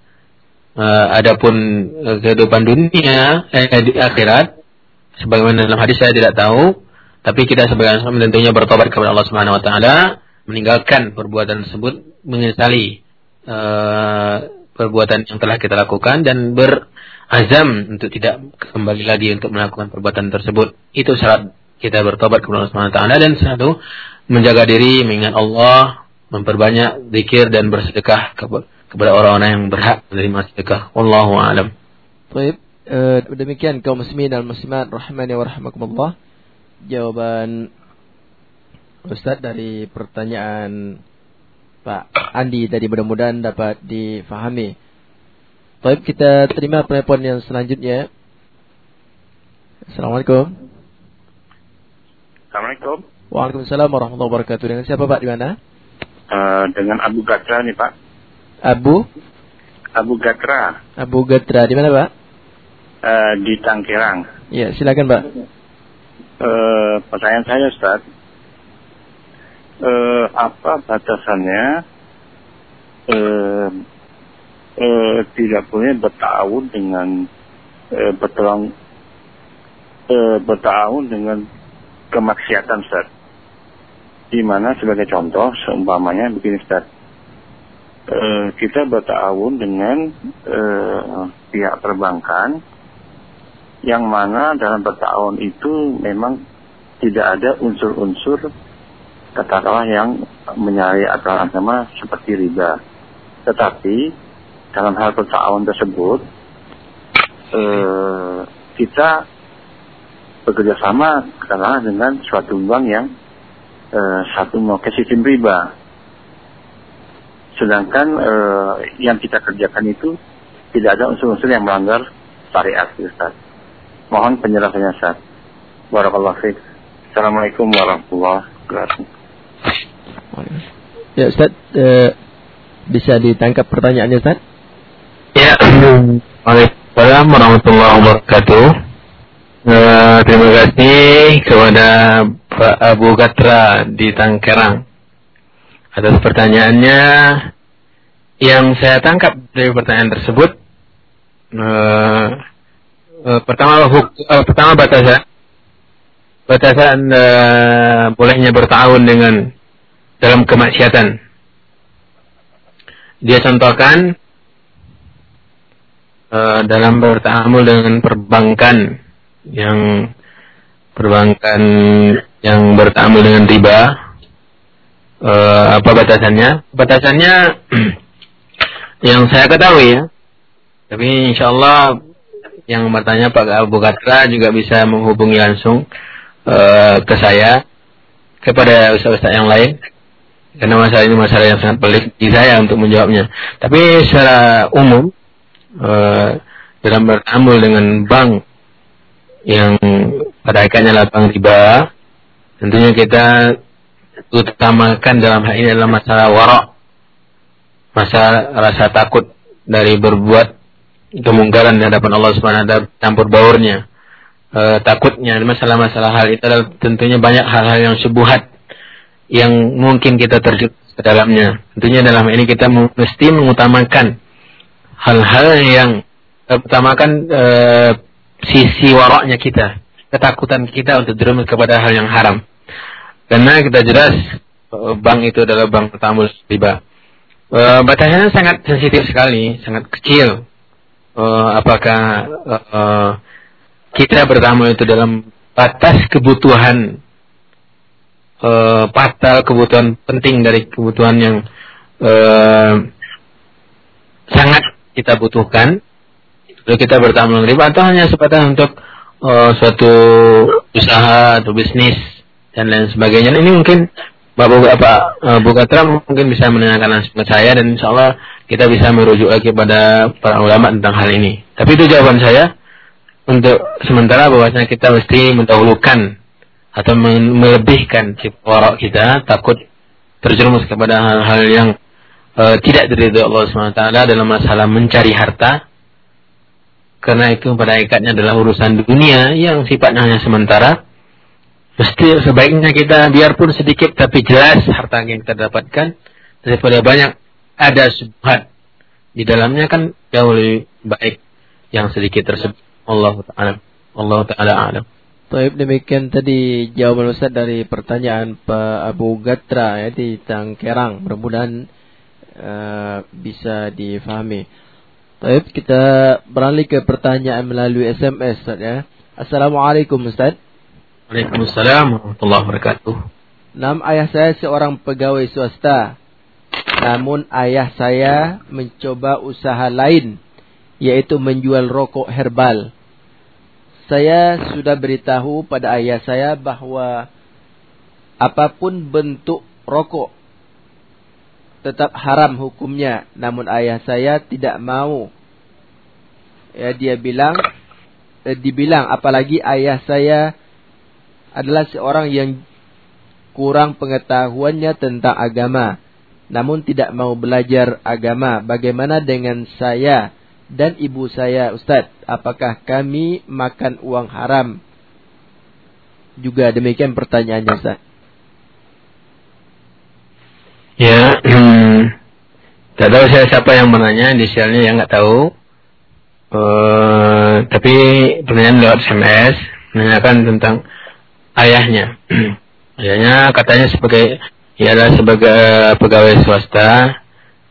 Uh, adapun uh, kehidupan dunia eh, di akhirat sebagaimana dalam hadis saya tidak tahu tapi kita sebagai Muslim tentunya bertobat kepada Allah Subhanahu wa taala meninggalkan perbuatan tersebut menyesali uh, perbuatan yang telah kita lakukan dan berazam untuk tidak kembali lagi untuk melakukan perbuatan tersebut itu syarat kita bertobat kepada Allah Subhanahu wa taala dan satu menjaga diri, mengingat Allah, memperbanyak zikir dan bersedekah kepada orang-orang yang berhak menerima sedekah. Wallahu a'lam. Baik, uh, demikian kaum muslimin dan muslimat rahimani wa rahimakumullah. Jawaban Ustaz dari pertanyaan Pak Andi tadi mudah-mudahan dapat difahami. Baik, kita terima telepon yang selanjutnya. Assalamualaikum. Assalamualaikum. Waalaikumsalam warahmatullahi wabarakatuh. Dengan siapa Pak di mana? Uh, dengan Abu Gatra nih Pak. Abu? Abu Gatra. Abu Gatra di mana Pak? Uh, di Tangkirang. Ya silakan Pak. Uh, pertanyaan saya Ustaz. Uh, apa batasannya uh, uh, tidak boleh bertahun dengan uh, bertulang uh, bertahun dengan kemaksiatan Ustaz di mana sebagai contoh seumpamanya begini Ustaz. E, kita bertahun dengan e, pihak perbankan yang mana dalam bertahun itu memang tidak ada unsur-unsur katakanlah yang menyalahi aturan agama seperti riba. Tetapi dalam hal bertahun tersebut e, kita bekerja sama katakanlah dengan suatu bank yang Eh, satu mau ke sistem riba. Sedangkan uh, yang kita kerjakan itu tidak ada unsur-unsur yang melanggar syariat, Ustaz. Mohon penjelasannya, Ustaz. Barakallahu fiik. Assalamualaikum warahmatullahi wabarakatuh. Ya, Ustaz, uh, bisa ditangkap pertanyaannya, Ustaz? Ya, Waalaikumsalam warahmatullahi wabarakatuh. Uh, terima kasih kepada Pak Abu Gatra di Tangkerang atas pertanyaannya. Yang saya tangkap dari pertanyaan tersebut, uh, uh, pertama uh, pertama batasan batasan uh, bolehnya bertahun dengan dalam kemaksiatan. Dia contohkan uh, dalam bertamu dengan perbankan yang perbankan yang bertamu dengan riba uh, apa batasannya? Batasannya [clears throat] yang saya ketahui ya. Tapi insya Allah yang bertanya Pak Abu Katra juga bisa menghubungi langsung uh, ke saya kepada usaha-usaha yang lain. Karena masalah ini masalah yang sangat pelik di saya untuk menjawabnya. Tapi secara umum uh, dalam bertamu dengan bank yang pada akhirnya bank riba, tentunya kita utamakan dalam hal ini adalah masalah warok, masalah rasa takut dari berbuat kemungkaran di hadapan Allah Subhanahu wa taala campur baurnya. E, takutnya masalah-masalah hal itu adalah tentunya banyak hal-hal yang syubhat yang mungkin kita terjun ke dalamnya. Tentunya dalam ini kita mesti mengutamakan hal-hal yang utamakan uh, sisi waroknya kita, ketakutan kita untuk terjun kepada hal yang haram. Karena kita jelas uh, bank itu adalah bank tambul riba. Uh, batasannya sangat sensitif sekali, sangat kecil. Uh, apakah uh, kita bertamu itu dalam batas kebutuhan uh, fatal, kebutuhan penting dari kebutuhan yang uh, sangat kita butuhkan, lalu kita bertamu riba atau hanya sebatas untuk uh, suatu usaha atau bisnis dan lain sebagainya. Ini mungkin Bapak Bapak uh, Bukatra mungkin bisa menanyakan langsung ke saya dan insya Allah kita bisa merujuk lagi pada para ulama tentang hal ini. Tapi itu jawaban saya untuk sementara bahwasanya kita mesti mendahulukan atau melebihkan warok kita takut terjerumus kepada hal-hal yang uh, tidak dari Allah SWT dalam masalah mencari harta karena itu pada ikatnya adalah urusan dunia yang sifatnya hanya sementara Mesti sebaiknya kita biarpun sedikit tapi jelas harta yang kita dapatkan daripada banyak ada subhat di dalamnya kan jauh lebih baik yang sedikit tersebut. Allah taala Allah taala alam. Demikian tadi jawaban Ustaz dari pertanyaan Pak Abu Gatra ya di Tangkerang. Mudah-mudahan uh, bisa difahami. Baik kita beralih ke pertanyaan melalui SMS Ustaz ya. Assalamualaikum Ustaz. Waalaikumsalam warahmatullahi wabarakatuh. Nam ayah saya seorang pegawai swasta. Namun ayah saya mencoba usaha lain yaitu menjual rokok herbal. Saya sudah beritahu pada ayah saya bahwa apa pun bentuk rokok tetap haram hukumnya. Namun ayah saya tidak mau. Ya dia bilang eh, dibilang apalagi ayah saya adalah seorang yang kurang pengetahuannya tentang agama, namun tidak mau belajar agama. Bagaimana dengan saya dan ibu saya, Ustadz? Apakah kami makan uang haram? Juga demikian pertanyaannya, Ustadz. Ya, [clears throat] hmm, tak tahu saya siapa yang menanya, inisialnya yang nggak tahu. Uh, tapi pertanyaan lewat SMS menanyakan tentang ayahnya. [clears throat] ayahnya katanya sebagai ia adalah sebagai pegawai swasta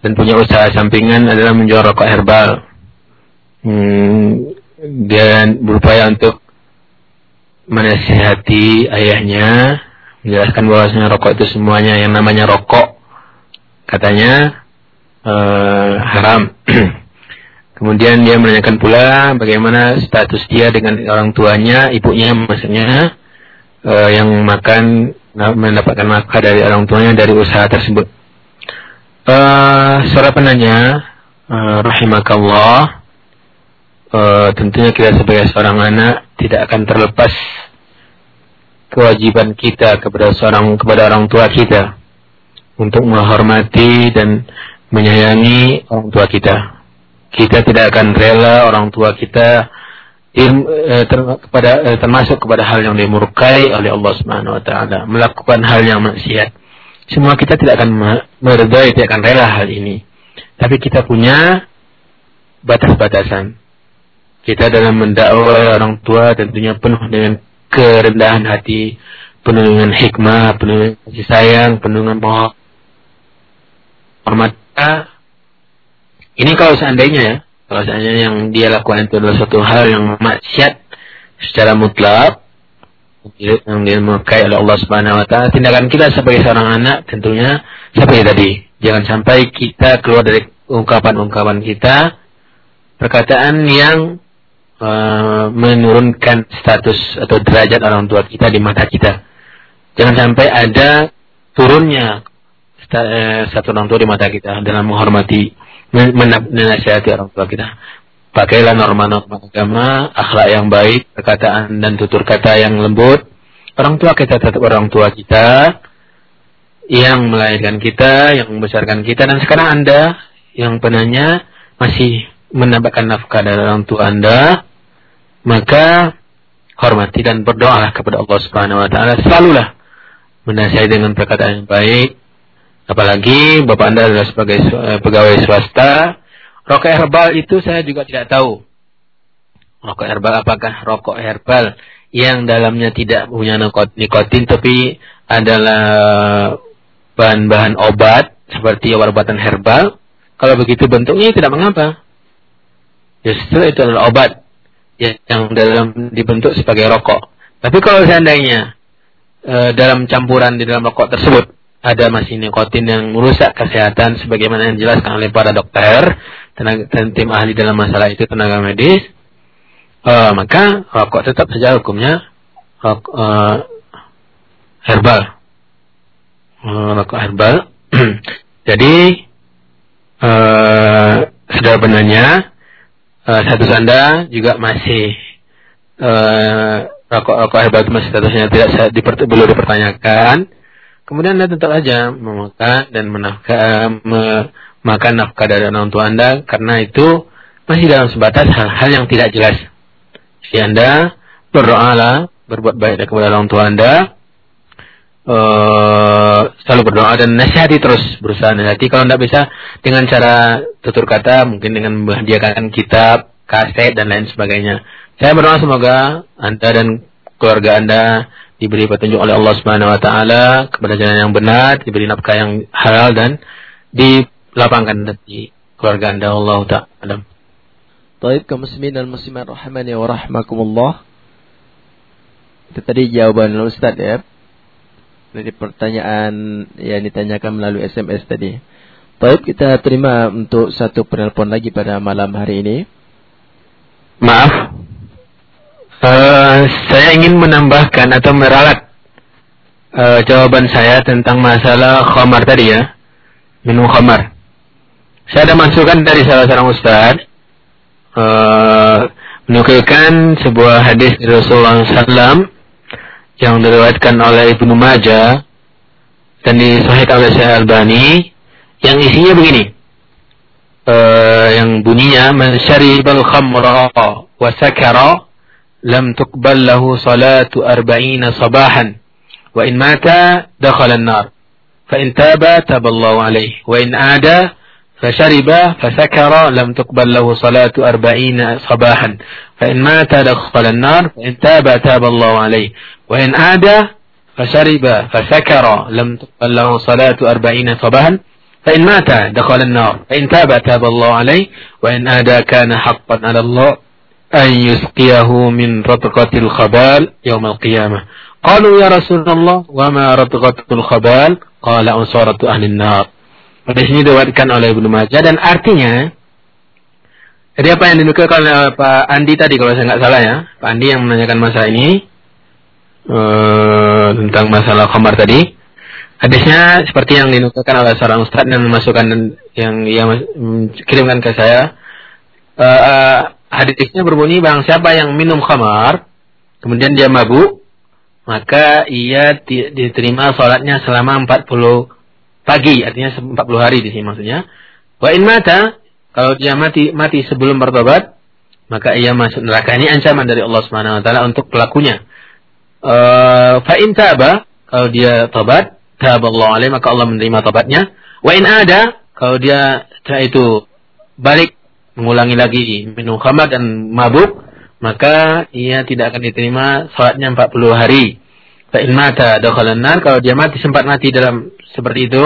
dan punya usaha sampingan adalah menjual rokok herbal. Hmm, dan berupaya untuk menasihati ayahnya, menjelaskan bahwasanya rokok itu semuanya yang namanya rokok katanya uh, haram. [clears throat] Kemudian dia menanyakan pula bagaimana status dia dengan orang tuanya, ibunya maksudnya, uh, yang makan mendapatkan nafkah dari orang tuanya dari usaha tersebut. Uh, suara penanya, uh, rahimakallah, uh, tentunya kita sebagai seorang anak tidak akan terlepas kewajiban kita kepada seorang kepada orang tua kita untuk menghormati dan menyayangi orang tua kita. Kita tidak akan rela orang tua kita eh, ter, kepada eh, termasuk kepada hal yang dimurkai oleh Allah Subhanahu wa taala, melakukan hal yang maksiat. Semua kita tidak akan meredai, tidak akan rela hal ini. Tapi kita punya batas-batasan. Kita dalam mendakwah orang tua tentunya penuh dengan kerendahan hati, penuh dengan hikmah, penuh dengan kasih sayang, penuh dengan hormat. Ini kalau seandainya ya, Bahwasanya yang dia lakukan itu adalah suatu hal yang maksiat secara mutlak yang dia memakai oleh Allah Subhanahu wa taala. Tindakan kita sebagai seorang anak tentunya seperti tadi. Jangan sampai kita keluar dari ungkapan-ungkapan kita perkataan yang uh, menurunkan status atau derajat orang tua kita di mata kita. Jangan sampai ada turunnya satu orang tua di mata kita dalam menghormati menasihati orang tua kita. Pakailah norma-norma agama, akhlak yang baik, perkataan dan tutur kata yang lembut. Orang tua kita tetap orang tua kita, yang melahirkan kita, yang membesarkan kita. Dan sekarang Anda yang penanya masih mendapatkan nafkah dari orang tua Anda, maka hormati dan berdoalah kepada Allah Subhanahu wa taala. Selalulah menasihati dengan perkataan yang baik. Apalagi Bapak Anda adalah sebagai eh, pegawai swasta, rokok herbal itu saya juga tidak tahu. Rokok herbal apakah rokok herbal yang dalamnya tidak punya nikotin tapi adalah bahan-bahan obat seperti obat-obatan herbal. Kalau begitu bentuknya tidak mengapa. Justru itu adalah obat yang dalam dibentuk sebagai rokok. Tapi kalau seandainya e, dalam campuran di dalam rokok tersebut ada masih nikotin yang merusak kesehatan sebagaimana yang dijelaskan oleh para dokter tenaga, tim ahli dalam masalah itu tenaga medis, e, maka rokok tetap saja hukumnya rokok, e, herbal, e, rokok herbal. [clears throat] Jadi e, sudah benarnya uh, status Anda juga masih uh, rokok rokok hebat masih statusnya tidak diper, belum dipertanyakan. Kemudian Anda tentu saja memakan dan menafkah, makan nafkah dari orang tua Anda karena itu masih dalam sebatas hal-hal yang tidak jelas. Jadi Anda berdoalah, berbuat baik kepada orang tua Anda, Uh, selalu berdoa dan nasihati terus berusaha nasihati kalau tidak bisa dengan cara tutur kata mungkin dengan menghadiahkan kitab kaset dan lain sebagainya saya berdoa semoga anda dan keluarga anda diberi petunjuk oleh Allah Subhanahu Wa Taala kepada jalan yang benar diberi nafkah yang halal dan dilapangkan di keluarga anda Allah Taala. Taib kaum muslimin dan muslimat rahimani wa rahmakumullah. Itu tadi jawaban Ustaz ya dari pertanyaan yang ditanyakan melalui SMS tadi. Baik, kita terima untuk satu penelpon lagi pada malam hari ini. Maaf, uh, saya ingin menambahkan atau meralat uh, jawaban saya tentang masalah khamar tadi ya, minum khamar. Saya ada masukan dari salah seorang ustaz uh, menukilkan sebuah hadis dari Rasulullah SAW yang diriwayatkan oleh Ibnu Majah dan disahihkan oleh Syekh Albani yang isinya begini. Uh, yang bunyinya man syaribal khamra wa sakara lahu salatu arba'ina sabahan wa in mata dakhala an-nar fa in taba taballahu alayhi wa in ada فشرب فسكر لم تقبل له صلاة أربعين صباحا. فإن مات دخل النار. فإن تاب تاب الله عليه. وإن عاد فشرب فسكر لم تقبل له صلاة أربعين صباحا. فإن مات دخل النار. فإن تاب تاب الله عليه. وإن عاد كان حقا على الله. an yusqiyahu min ratqatil khabal يوم qiyamah. Qalu ya Rasulullah wa ma ratqatul khabal? Qala ansaratu ahli nar. Hadis ini diriwayatkan oleh Ibnu Majah dan artinya jadi apa yang dinukilkan oleh Pak Andi tadi kalau saya nggak salah ya, Pak Andi yang menanyakan masalah ini ee, tentang masalah khamar tadi. Hadisnya seperti yang dinukilkan oleh seorang ustadz yang memasukkan yang ia kirimkan ke saya. Uh, hadisnya berbunyi bang siapa yang minum khamar kemudian dia mabuk maka ia diterima sholatnya selama 40 pagi artinya 40 hari di sini maksudnya. Wa in mata kalau dia mati mati sebelum bertobat maka ia masuk neraka. Ini ancaman dari Allah Subhanahu wa taala untuk pelakunya. Uh, fa in taba kalau dia tobat, taballahu alaihi maka Allah menerima tobatnya. Wa in ada kalau dia setelah itu balik mengulangi lagi minum khamar dan mabuk, maka ia tidak akan diterima salatnya 40 hari. Fa in mata dakhalan kalau dia mati sempat mati dalam seperti itu,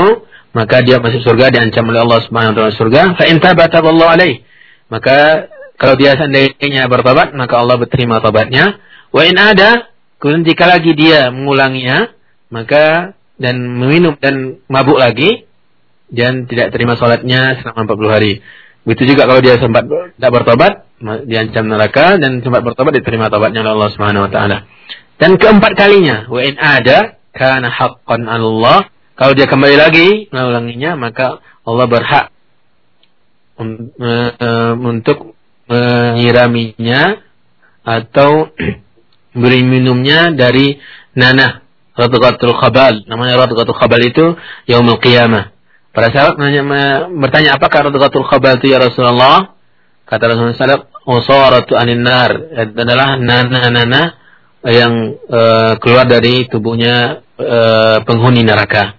maka dia masuk surga diancam oleh Allah Subhanahu wa taala surga. Fa in taba taballahu alaih. Maka kalau dia seandainya bertobat, maka Allah berterima tobatnya. Wa in ada, kemudian jika lagi dia mengulanginya, maka dan meminum dan mabuk lagi dan tidak terima sholatnya selama 40 hari. Begitu juga kalau dia sempat tidak bertobat, diancam neraka dan sempat bertobat diterima tobatnya oleh Allah Subhanahu wa taala. Dan keempat kalinya, wa in ada kana haqqan Allah. Kalau dia kembali lagi mengulanginya, maka Allah berhak untuk menyiraminya atau [clears throat] beri minumnya dari nanah radqatul khabal. Namanya radqatul khabal itu yaumul qiyamah. Para sahabat bertanya apakah radqatul khabal itu ya Rasulullah? Kata Rasulullah SAW, "Usaratu anin nar." adalah nana-nana yang uh, keluar dari tubuhnya uh, penghuni neraka.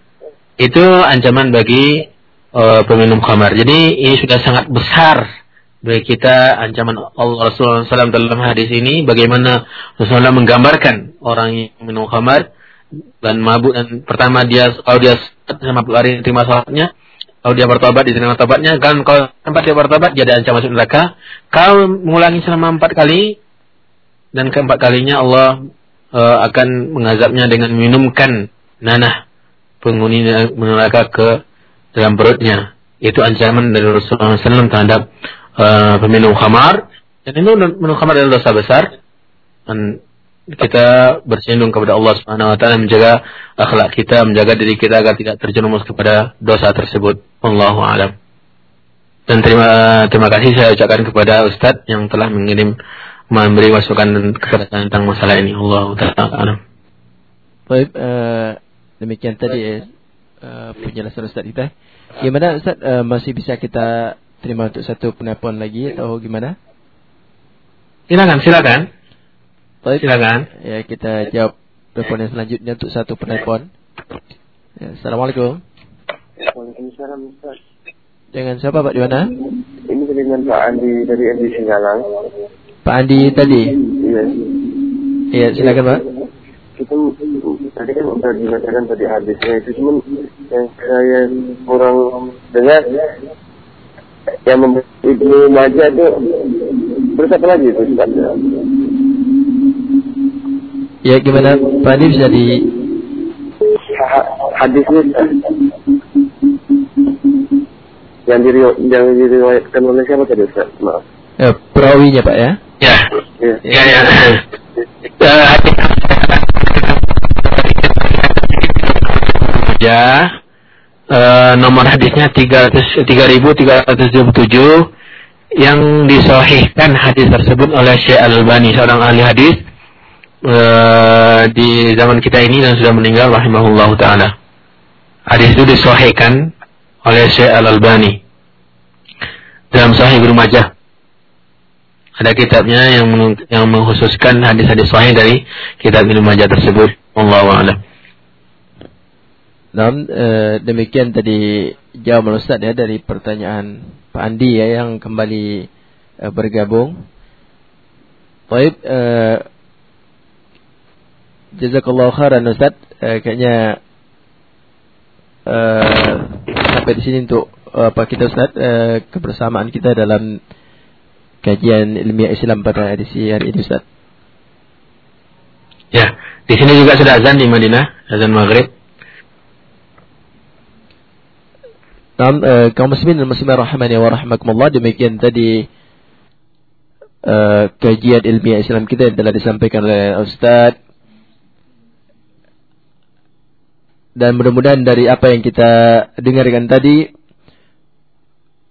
Itu ancaman bagi uh, peminum khamar. Jadi ini sudah sangat besar bagi kita ancaman Allah Rasulullah SAW dalam hadis ini bagaimana Rasulullah menggambarkan orang yang minum khamar dan mabuk dan pertama dia kalau dia sama hari terima salatnya kalau dia bertobat diterima tobatnya, kan kalau tempat dia bertobat dia ada ancaman masuk neraka. Kalau mengulangi selama empat kali dan keempat kalinya Allah uh, akan mengazabnya dengan minumkan nanah penghuni neraka ke dalam perutnya. Itu ancaman dari Rasulullah SAW terhadap uh, peminum khamar. Dan itu minum khamar adalah dosa besar. Dan kita bersindung kepada Allah Subhanahu wa taala menjaga akhlak kita, menjaga diri kita agar tidak terjerumus kepada dosa tersebut. Allahu alam. Dan terima terima kasih saya ucapkan kepada Ustadz yang telah mengirim memberi masukan kepada tentang masalah ini. Allah taala Baik, uh, demikian tadi uh, penjelasan Ustadz kita. Gimana Ustadz uh, masih bisa kita terima untuk satu penelpon lagi atau gimana? Silakan, silakan. Baik. Silakan. Ya, kita jawab telepon yang selanjutnya untuk satu penelpon. Ya, Assalamualaikum. Waalaikumsalam Ustaz. Dengan siapa Pak di mana? Ini dengan Pak Andi dari Andi Singgalang. Pak Andi tadi. Iya. Iya, silakan Pak. Kita tadi kan udah dikatakan tadi hadisnya itu cuman yang saya kurang dengar yang membuat Ibnu Majah itu berapa lagi itu Ustaz? Ya gimana Pak Andi bisa di Ha- hadisnya yang diri yang diriwayatkan oleh siapa tadi Ustaz? Maaf. eh, perawinya Pak ya? Ya. Ya. Ya, ya. Eh, hati- ya. Eh, nomor hadisnya 300 3377 yang disahihkan hadis tersebut oleh Syekh Al-Albani seorang ahli hadis eh, di zaman kita ini dan sudah meninggal rahimahullahu taala. Hadis itu disahihkan oleh Syekh Al-Albani dalam Sahih Ibnu Majah. Ada kitabnya yang yang mengkhususkan hadis-hadis sahih dari kitab Ibnu Majah tersebut. Wallahu a'lam. Nah, eh, demikian tadi jawaban Ustaz ya dari pertanyaan Pak Andi ya yang kembali eh, bergabung. Baik, eh, jazakallahu khairan Ustaz. Eh, kayaknya eh, sampai di sini untuk eh, apa kita Ustaz eh, kebersamaan kita dalam kajian ilmiah Islam pada edisi hari ini Ustaz. Ya, di sini juga sudah azan di Madinah, azan maghrib. Nah, eh, kaum muslimin dan muslimat rahimani wa rahimakumullah demikian tadi eh, kajian ilmiah Islam kita yang telah disampaikan oleh Ustaz dan mudah-mudahan dari apa yang kita dengarkan tadi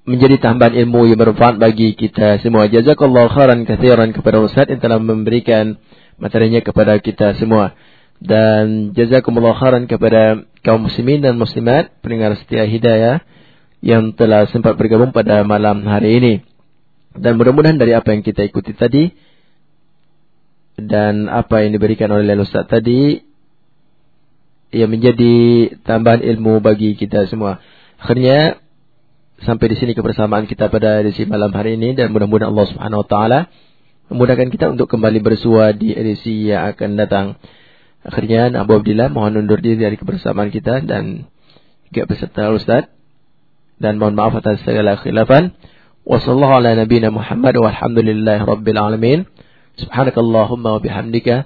menjadi tambahan ilmu yang bermanfaat bagi kita semua. Jazakallahu khairan katsiran kepada Ustaz yang telah memberikan materinya kepada kita semua. Dan jazakumullah khairan kepada kaum muslimin dan muslimat pendengar setia hidayah yang telah sempat bergabung pada malam hari ini. Dan mudah-mudahan dari apa yang kita ikuti tadi dan apa yang diberikan oleh Ustaz tadi yang menjadi tambahan ilmu bagi kita semua. Akhirnya sampai di sini kebersamaan kita pada edisi malam hari ini dan mudah-mudahan Allah Subhanahu wa taala memudahkan kita untuk kembali bersua di edisi yang akan datang. Akhirnya Abu Abdillah mohon undur diri dari kebersamaan kita dan juga beserta Ustaz dan mohon maaf atas segala khilafan. Wassallallahu ala nabiyina Muhammad rabbil alamin. Subhanakallahumma wa bihamdika